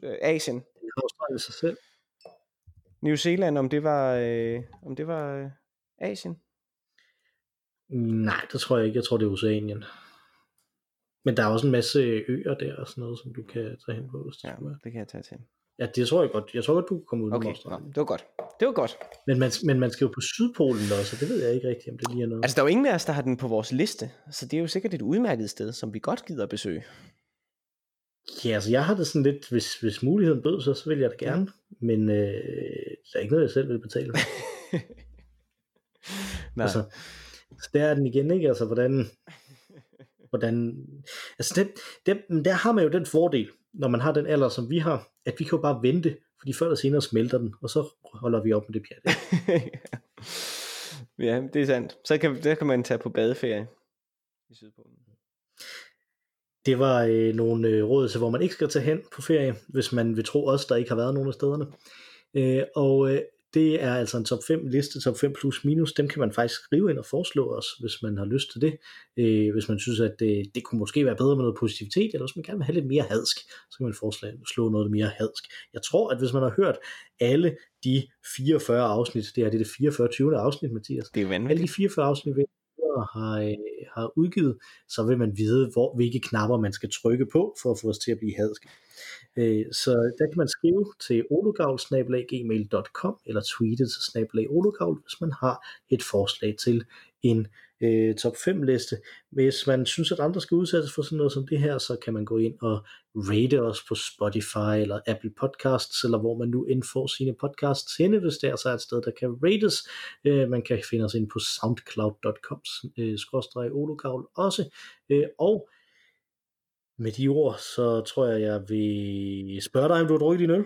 øh, Asien. Australien sig selv? New Zealand, om det var, øh, om det var øh, Asien? Nej, det tror jeg ikke. Jeg tror, det er Oceanien. Men der er også en masse øer der og sådan noget, som du kan tage hen på, hvis det Ja, skulle det kan jeg tage til. Ja, det tror jeg godt. Jeg tror godt, du kan komme ud Okay, nå, det var godt. Det var godt. Men man, men man skal jo på Sydpolen også, og det ved jeg ikke rigtigt, om det lige er noget. Altså, der er jo ingen af os, der har den på vores liste, så det er jo sikkert et udmærket sted, som vi godt gider at besøge. Ja, altså jeg har det sådan lidt, hvis, hvis muligheden bød sig, så vil jeg da gerne. Men øh, der er ikke noget, jeg selv vil betale. Nej. altså, så der er den igen, ikke? Altså, hvordan... hvordan altså, det, det, der har man jo den fordel, når man har den alder, som vi har, at vi kan jo bare vente, fordi før eller senere smelter den, og så holder vi op med det pjat. ja, det er sandt. Så kan, der kan man tage på badeferie i Sydpolen. Det var øh, nogle øh, råd til, hvor man ikke skal tage hen på ferie, hvis man vil tro os, der ikke har været nogen af stederne. Øh, og øh, det er altså en top 5 liste, top 5 plus minus. Dem kan man faktisk skrive ind og foreslå os, hvis man har lyst til det. Øh, hvis man synes, at det, det kunne måske være bedre med noget positivitet, eller hvis man gerne vil have lidt mere hadsk, så kan man foreslå noget mere hadsk. Jeg tror, at hvis man har hørt alle de 44 afsnit, det er det, er det 44. 20. afsnit, Mathias, Det er jo alle vanvittigt. de 44 afsnit, vi har, øh, har udgivet, så vil man vide, hvor, hvilke knapper man skal trykke på, for at få os til at blive hadske. Øh, så der kan man skrive til ologavl.gmail.com eller tweete til snablag hvis man har et forslag til en øh, top 5 liste. Hvis man synes, at andre skal udsættes for sådan noget som det her, så kan man gå ind og rate os på Spotify eller Apple Podcasts, eller hvor man nu indfår sine podcasts henne, hvis der så er et sted, der kan rates. Øh, man kan finde os ind på soundcloud.com øh, ologavl også. Øh, og med de ord, så tror jeg, jeg vil spørge dig, om du har drukket din øl.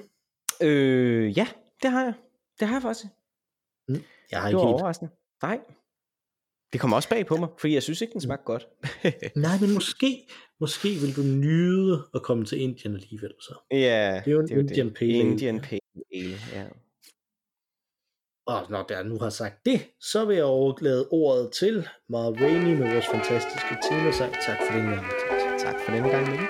Øh, ja, det har jeg. Det har jeg faktisk. Jeg har Det ikke var helt. overraskende. Nej. Det kommer også bag på mig, fordi jeg synes ikke, den smagte godt. Nej, men måske, måske vil du nyde at komme til Indien alligevel. Så. ja, Det er jo en Indian Pale Ale. Indian Pale Ale, ja. Og når jeg nu har sagt det, så vil jeg overlade ordet til Rainey med vores fantastiske temasang. Tak for den gang. Tak for denne gang, Mikkel.